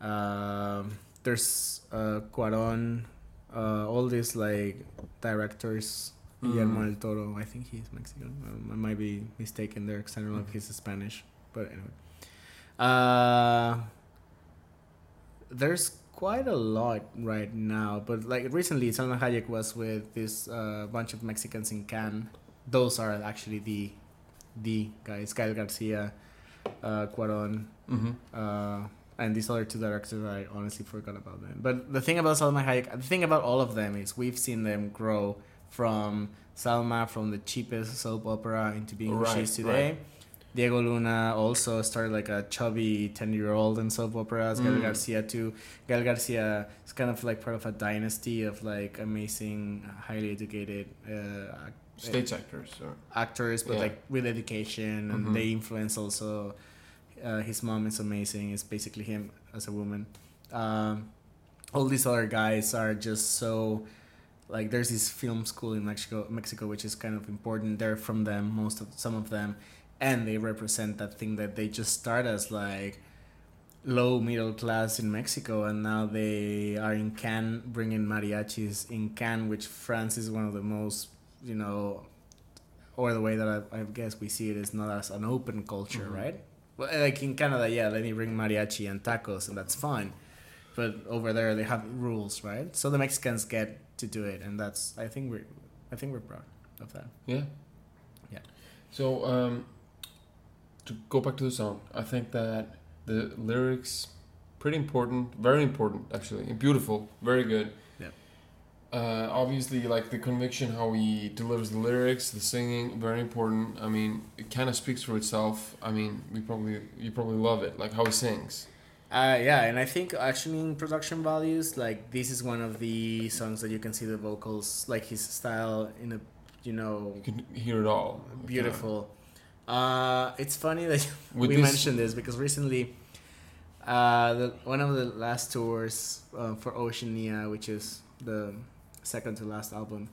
Um, there's uh, Cuaron, uh, all these like directors. Guillermo Mm. del Toro, I think he's Mexican. Um, I might be mistaken there because I don't know if he's Spanish, but anyway. Uh, there's quite a lot right now, but like recently, Salma Hayek was with this uh, bunch of Mexicans in Cannes. Those are actually the the guys, Gael Garcia, uh, Cuaron, Mm-hmm. uh, and these other two directors. I honestly forgot about them. But the thing about Salma Hayek, the thing about all of them is we've seen them grow from Salma, from the cheapest soap opera into being who she is today. right. Diego Luna also started like a chubby 10 year old in soap operas. Gael Mm. Garcia too. Gael Garcia is kind of like part of a dynasty of like amazing, highly educated uh, Stage actors. Or, actors, but Yeah. like with education, and Mhm. they influence also. Uh, his mom is amazing. It's basically him as a woman. Um, all these other guys are just so like there's this film school in Mexico, Mexico, which is kind of important. They're from them, most of some of them, and they represent that thing that they just start as like low middle class in Mexico, and now they are in Cannes bringing mariachis in Cannes, which France is one of the most, you know, or the way that I, I guess we see it is not as an open culture, Mhm. right? Well, like in Canada, yeah, let me bring mariachi and tacos, and that's fine. But over there, they have rules, right? So the Mexicans get to do it, and that's I think we're, I think we're proud of that. Yeah. Yeah. So um, to go back to the song, I think that the lyrics pretty important, very important actually, and beautiful, very good. Yeah. Uh, obviously, like the conviction, how he delivers the lyrics, the singing, very important. I mean, it kind of speaks for itself. I mean, we probably you probably love it, like how he sings. Uh, yeah, and I think actually in production values, like this is one of the songs that you can see the vocals, like his style in a, you know, You can hear it all. beautiful. Uh, it's funny that With we this- mentioned this because recently, uh, the one of the last tours uh, for Oceania, which is the second to last album,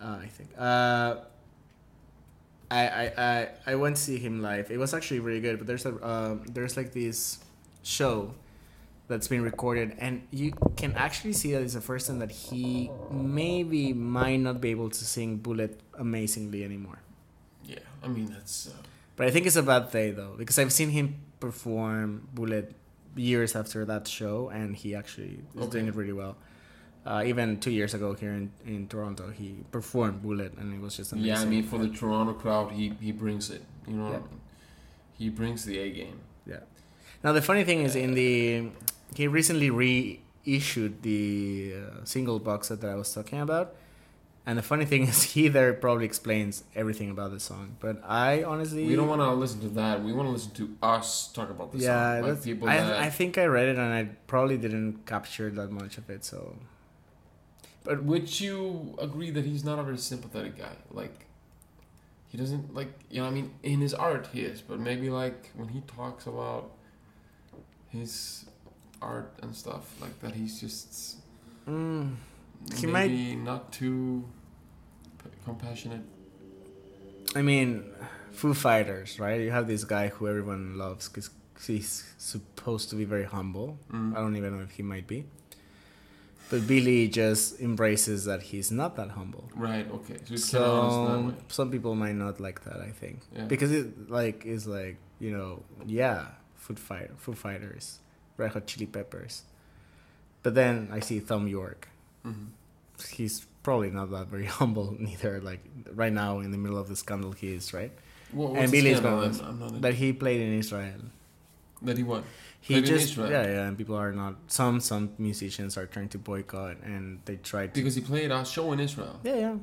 uh, I think. Uh, I, I, I, I went to see him live. It was actually really good. But there's a um, there's like this show that's been recorded, and you can actually see that it's the first time that he maybe might not be able to sing "Bullet" amazingly anymore. Yeah, I mean that's. Uh, But I think it's a bad day though because I've seen him perform Bullet years after that show, and he actually is Okay. doing it really well. Uh, even two years ago here in, in Toronto, he performed Bullet, and it was just amazing. yeah, I mean for the Toronto crowd, he he brings it. You know, Yeah. he brings the A game. Yeah. Now the funny thing is, in the he recently reissued the uh, single box set that I was talking about, and the funny thing is, he there probably explains everything about the song. But I honestly, We don't want to listen to that. We want to listen to us talk about the yeah, song. Like people I, that. I think I read it and I probably didn't capture that much of it. So, but would you agree that he's not a very sympathetic guy? Like, he doesn't like you know. I mean, in his art he is, but maybe like when he talks about his art and stuff like that, he's just mm, He maybe not too p- compassionate. I mean, Foo Fighters, right? You have this guy who everyone loves because he's supposed to be very humble. Mm. I don't even know if he might be. But Billy just embraces that he's not that humble. Right. Okay. So he's kind of honest in that So some people might not like that. I think Yeah. because it like is like you know yeah, Foo Fighter, Foo Fighters, Red Hot Chili Peppers. But then I see Thom Yorke. Mhm. He's probably not that very humble neither. Like right now in the middle of the scandal he is right. What, and the Billy's scandal? gonna- I'm- I'm not in- That he played in Israel. That he won. He just yeah yeah, and people are not. Some some musicians are trying to boycott, and they try to. Because he played a show in Israel. yeah yeah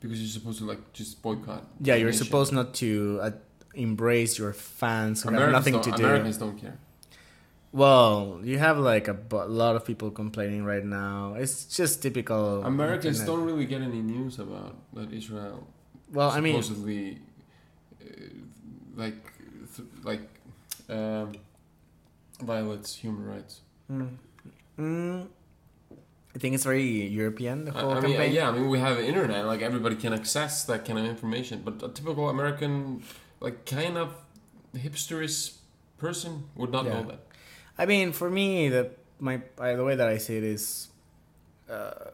Because you're supposed to like just boycott. yeah. You're nation. supposed not to uh, embrace your fans who have Americans nothing don't, to do. Americans don't care. Well, you have like a lot of people complaining right now. It's just typical. Americans internet. don't really get any news about that Israel Well, I mean, supposedly uh, like th- like um, violates human rights. mm, mm, I think it's very European. The whole I mean, uh, campaign. yeah, I mean, we have internet, like everybody can access that kind of information. But a typical American, like kind of hipsterish person would not Yeah. know that. I mean, for me, the my I, the way that I see it is, uh,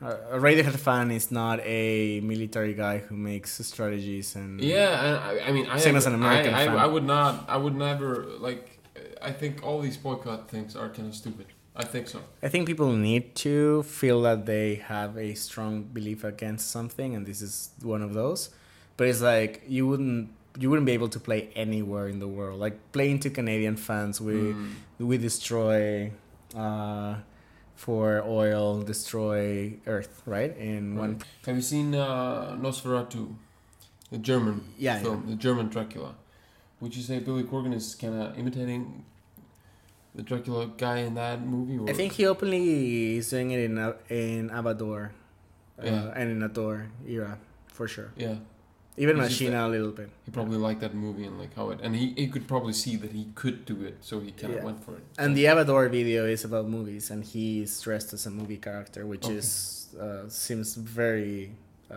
a Radiohead fan is not a military guy who makes strategies and Yeah, and I, I mean, I Same have- as an American I, fan. I, I would not, I would never like. I think all these boycott things are kind of stupid. I think so. I think people need to feel that they have a strong belief against something, and this is one of those. But it's like you wouldn't you wouldn't be able to play anywhere in the world. Like playing to Canadian fans, we Mm. we destroy uh, for oil, destroy Earth, right? In one Have you seen uh, Nosferatu, the German Yeah, film, the German Dracula? Would you say Billy Corgan is kind of imitating the Dracula guy in that movie? Or? I think he openly is doing it in a, in Ava Adore, uh, Yeah. and in Adore era for sure. Yeah, Even Machina a little bit. he probably liked that movie and like how it, and he, he could probably see that he could do it, so he kind of Yeah. went for it. And the Ava Adore video is about movies, and he is dressed as a movie character, which Okay. is uh, seems very uh,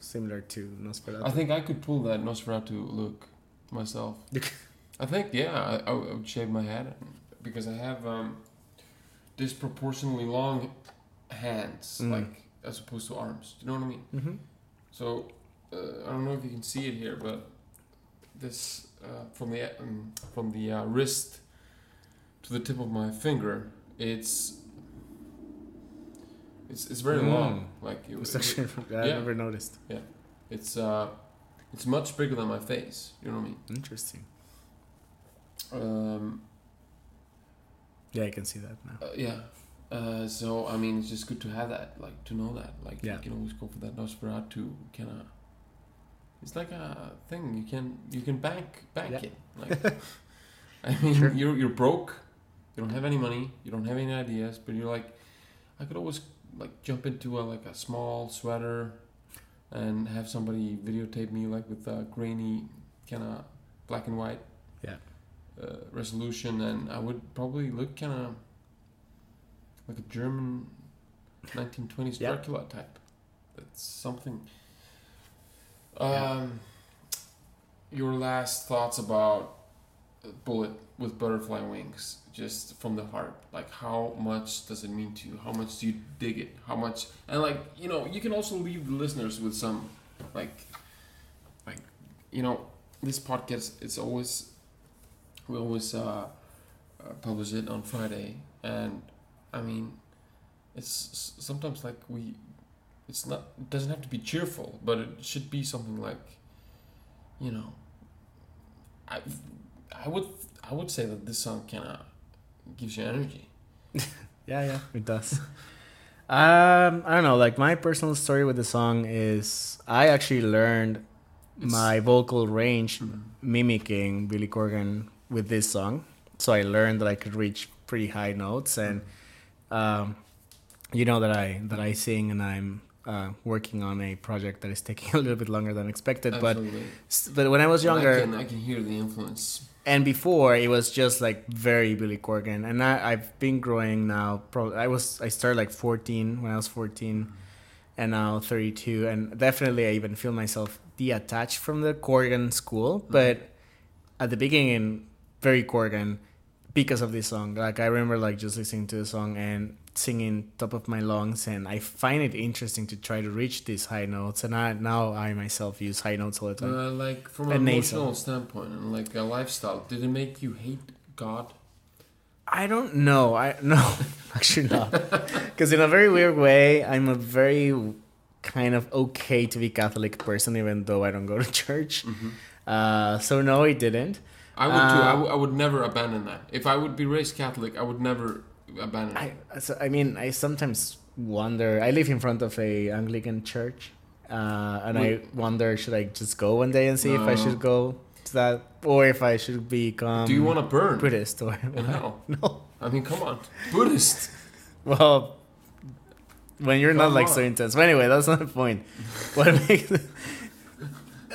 similar to Nosferatu. I think I could pull that Nosferatu look myself. I think yeah, I, I would shave my head because I have um, disproportionately long hands, Mm. like as opposed to arms. Do you know what I mean? Mm-hmm. So uh, I don't know if you can see it here, but this uh, from the um, from the uh, wrist to the tip of my finger, it's it's it's very Mm. long. Like it, It's it- actually I Yeah. never noticed. Yeah, it's uh it's much bigger than my face. You know what I mean? Interesting. Um, Yeah, I can see that now. uh, yeah. Uh, so I mean, it's just good to have that, like to know that, like Yeah. you can always go for that Nosferatu kind of. It's like a thing you can you can bank bank Yeah. it. Like, I mean, Sure. you're you're broke, you don't have any money, you don't have any ideas, but you're like, I could always like jump into a like a small sweater, and have somebody videotape me like with a grainy kind of black and white. Yeah. Uh, resolution, and I would probably look kind of like a German 1920s Yeah. Dracula type. That's something. Um, your last thoughts about Bullet with butterfly wings, just from the heart. Like, how much does it mean to you? How much do you dig it? How much? And like, you know, you can also leave the listeners with some, like, like, you know, this podcast. It's always we always uh, uh, publish it on Friday, and I mean, it's sometimes like we, it's not it doesn't have to be cheerful, but it should be something like, you know, I, I would I would say that this song kind of gives you energy. Yeah, yeah, it does. um, I don't know. Like my personal story with the song is I actually learned It's- my vocal range mimicking Billy Corgan with this song. So I learned that I could reach pretty high notes, and um, you know that I that I sing, and I'm uh, working on a project that is taking a little bit longer than expected. But Absolutely. s- but when I was younger, I can, I can hear the influence. and before it was just like very Billy Corgan, and I, I've been growing now. Pro, I was I started like 14 when I was 14, and now 32, and definitely I even feel myself detached from the Corgan school. But at the beginning, very Corgan because of this song. Like I remember like just listening to the song and singing top of my lungs, and I find it interesting to try to reach these high notes. And I now I myself use high notes all the time. Uh, like from And an nasal. emotional standpoint and like a lifestyle, did it make you hate God? I don't know. I no, actually not. Because in a very weird way, I'm a very kind of okay to be Catholic person, even though I don't go to church. Uh, so no, it didn't. I would too. I, Uh, w- I would never abandon that. If I would be raised Catholic, I would never abandon it. I so, I mean, I sometimes wonder. I live in front of a Anglican church, uh, and I wonder should I just go one day and see if I should go to that, or if I should become Do you want to burn Buddhist or in hell? no? I mean, come on, Buddhist. Well, when you're not Come like on. so intense. But anyway, that's not the point. What makes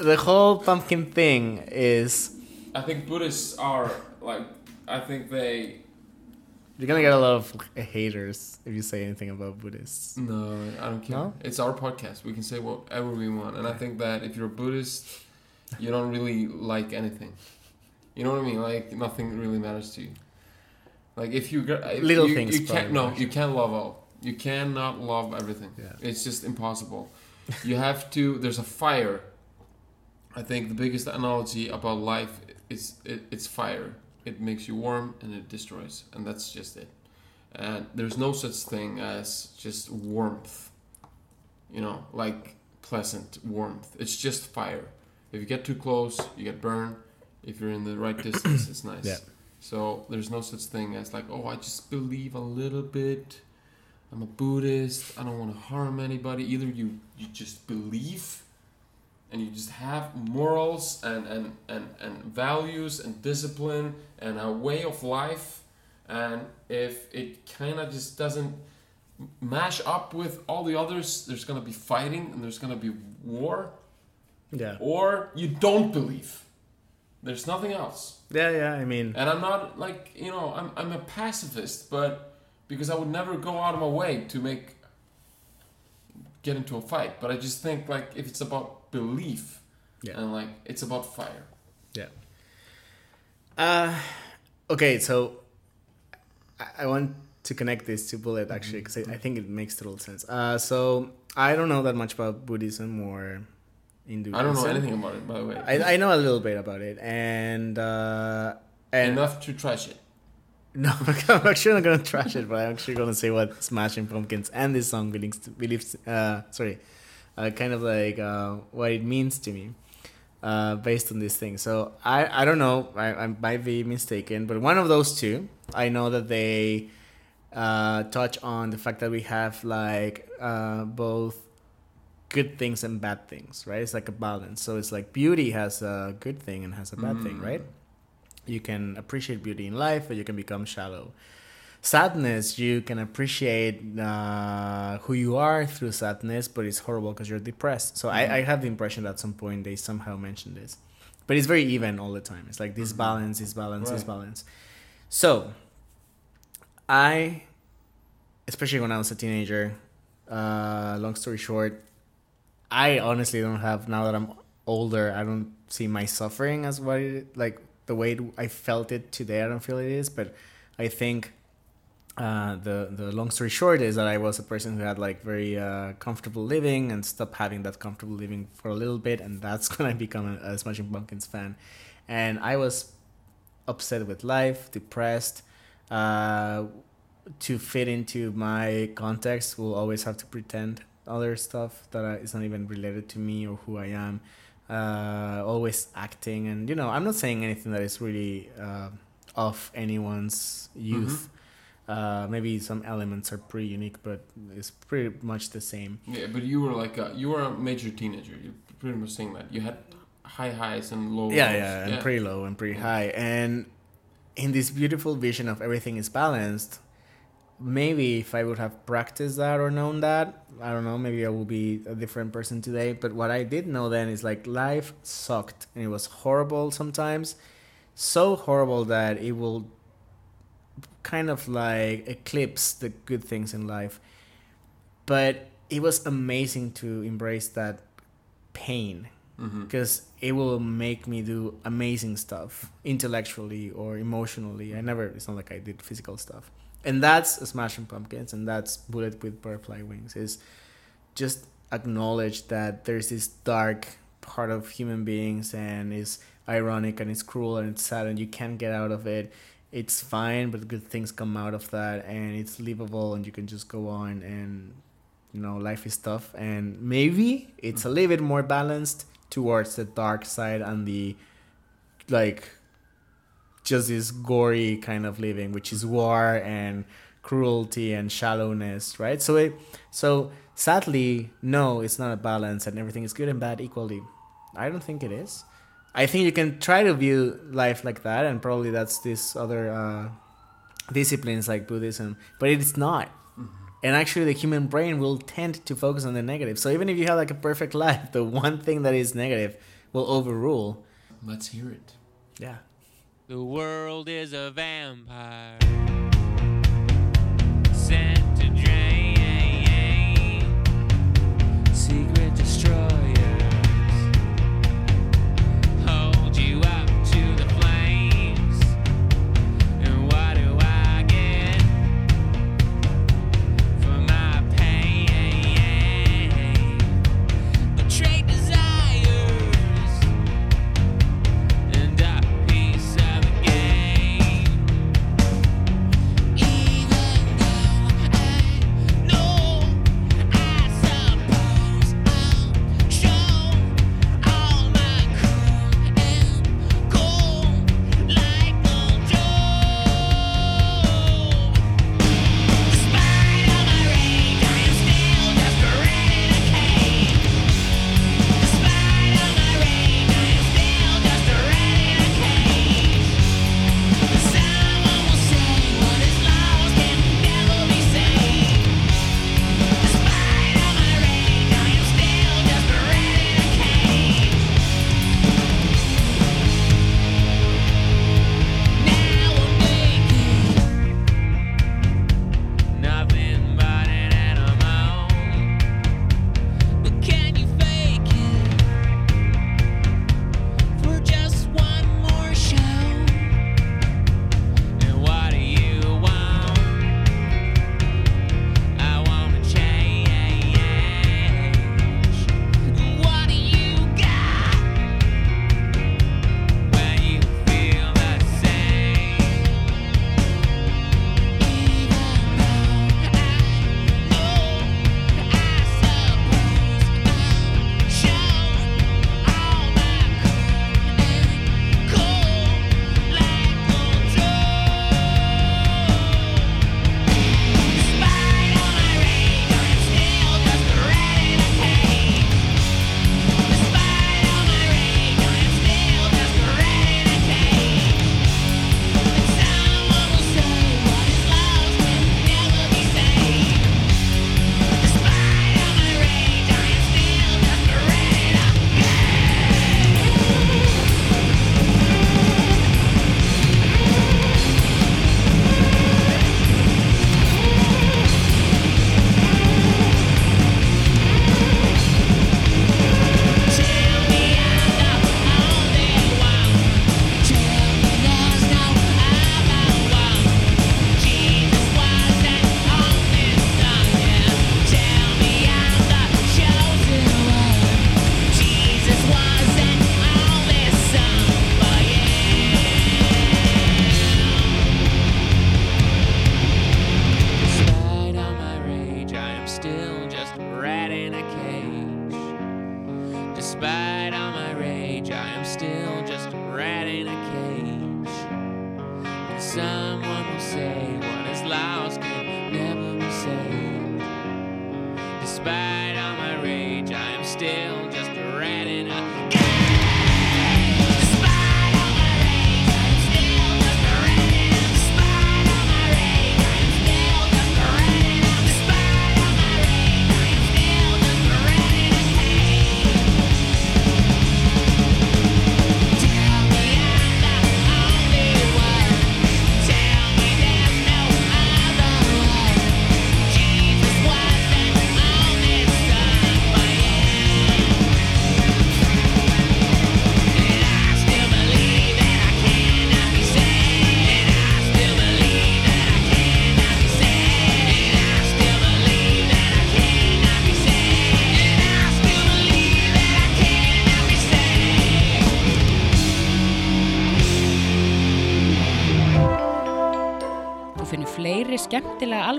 the whole pumpkin thing is I think Buddhists are like. I think they. You're gonna get a lot of haters if you say anything about Buddhists. No, I don't care. No? It's our podcast. We can say whatever we want, and I think that if you're a Buddhist, you don't really like anything. You know what I mean? Like nothing really matters to you. Like if you get if Little you, things you can't. No, you can't love all. You cannot love everything. Yeah. It's just impossible. you have to. There's a fire. I think the biggest analogy about life is it, it's fire. It makes you warm and it destroys, and that's just it. And there's no such thing as just warmth. You know, like pleasant warmth. It's just fire. If you get too close, you get burned. If you're in the right distance, it's nice. Yeah. So there's no such thing as like, oh, I just believe a little bit. I'm a Buddhist. I don't want to harm anybody. Either you you just believe and you just have morals and, and, and, and values and discipline and a way of life and if it kind of just doesn't mash up with all the others there's going to be fighting and there's going to be war Yeah. or you don't believe there's nothing else Yeah, yeah. I mean, and i'm not like you know i'm, I'm a pacifist but because i would never go out of my way to make get into a fight but i just think like if it's about belief Yeah. and like it's about fire yeah Uh, okay, so I, I want to connect this to Bullet actually because I, I think it makes total sense. Uh, so I don't know that much about Buddhism or Hinduism. I don't know anything about it, by the way. I, I know a little bit about it, and uh, and Enough to trash it. no, I'm actually not gonna trash it, but I'm actually gonna say what Smashing Pumpkins and this song believes, believes uh, sorry, uh, kind of like uh, what it means to me, uh, based on this thing. So I, I don't know, I, I might be mistaken, but one of those two, I know that they uh, touch on the fact that we have like uh, both good things and bad things, right? It's like a balance. So it's like beauty has a good thing and has a bad thing, Mm. right? You can appreciate beauty in life, or you can become shallow. Sadness, you can appreciate uh, who you are through sadness, but it's horrible because you're depressed. So I, I have the impression that at some point they somehow mentioned this, but it's very even all the time. It's like this Mhm. balance, this balance, this balance. So I, especially when I was a teenager, uh, long story short, I honestly don't have now that I'm older. I don't see my suffering as what it like the way I felt it today. I don't feel it is, but I think uh, the the long story short is that I was a person who had like very uh, comfortable living and stopped having that comfortable living for a little bit, and that's when I become a, a Smashing Pumpkins fan, and I was upset with life, depressed. Uh, to fit into my context, will always have to pretend other stuff that not even related to me or who I am. Uh, always acting, and you know, I'm not saying anything that is really uh, off anyone's youth. Uh, maybe some elements are pretty unique, but it's pretty much the same. Yeah, but you were like a, you were a major teenager. You're pretty much saying that you had high highs and low Yeah, lows. yeah, and pretty low and pretty high. And in this beautiful vision of everything is balanced, maybe if I would have practiced that or known that, I don't know, maybe I would be a different person today. But what I did know then is like life sucked and it was horrible sometimes. So horrible that it will kind of like eclipse the good things in life. But it was amazing to embrace that pain Mm-hmm. because it will make me do amazing stuff intellectually or emotionally. I never, it's not like I did physical stuff. And that's Smashing Pumpkins and that's Bullet with Butterfly Wings is just acknowledge that there's this dark part of human beings and it's ironic and it's cruel and it's sad and you can't get out of it. It's fine, but good things come out of that and it's livable and you can just go on and you know life is tough. And maybe it's a little bit more balanced towards the dark side and the like just this gory kind of living which is war and cruelty and shallowness right? So it so sadly no it's not a balance and everything is good and bad equally. I don't think it is i think you can try to view life like that and probably that's this other uh, disciplines like buddhism but it's not. And actually the human brain will tend to focus on the negative. So even if you have like a perfect life the one thing that is negative will overrule. Let's hear it. yeah. The world is a vampire. Sent to drain. Secret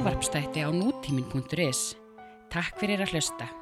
alvarpstætti á nútímin.is. Takk fyrir að hlusta.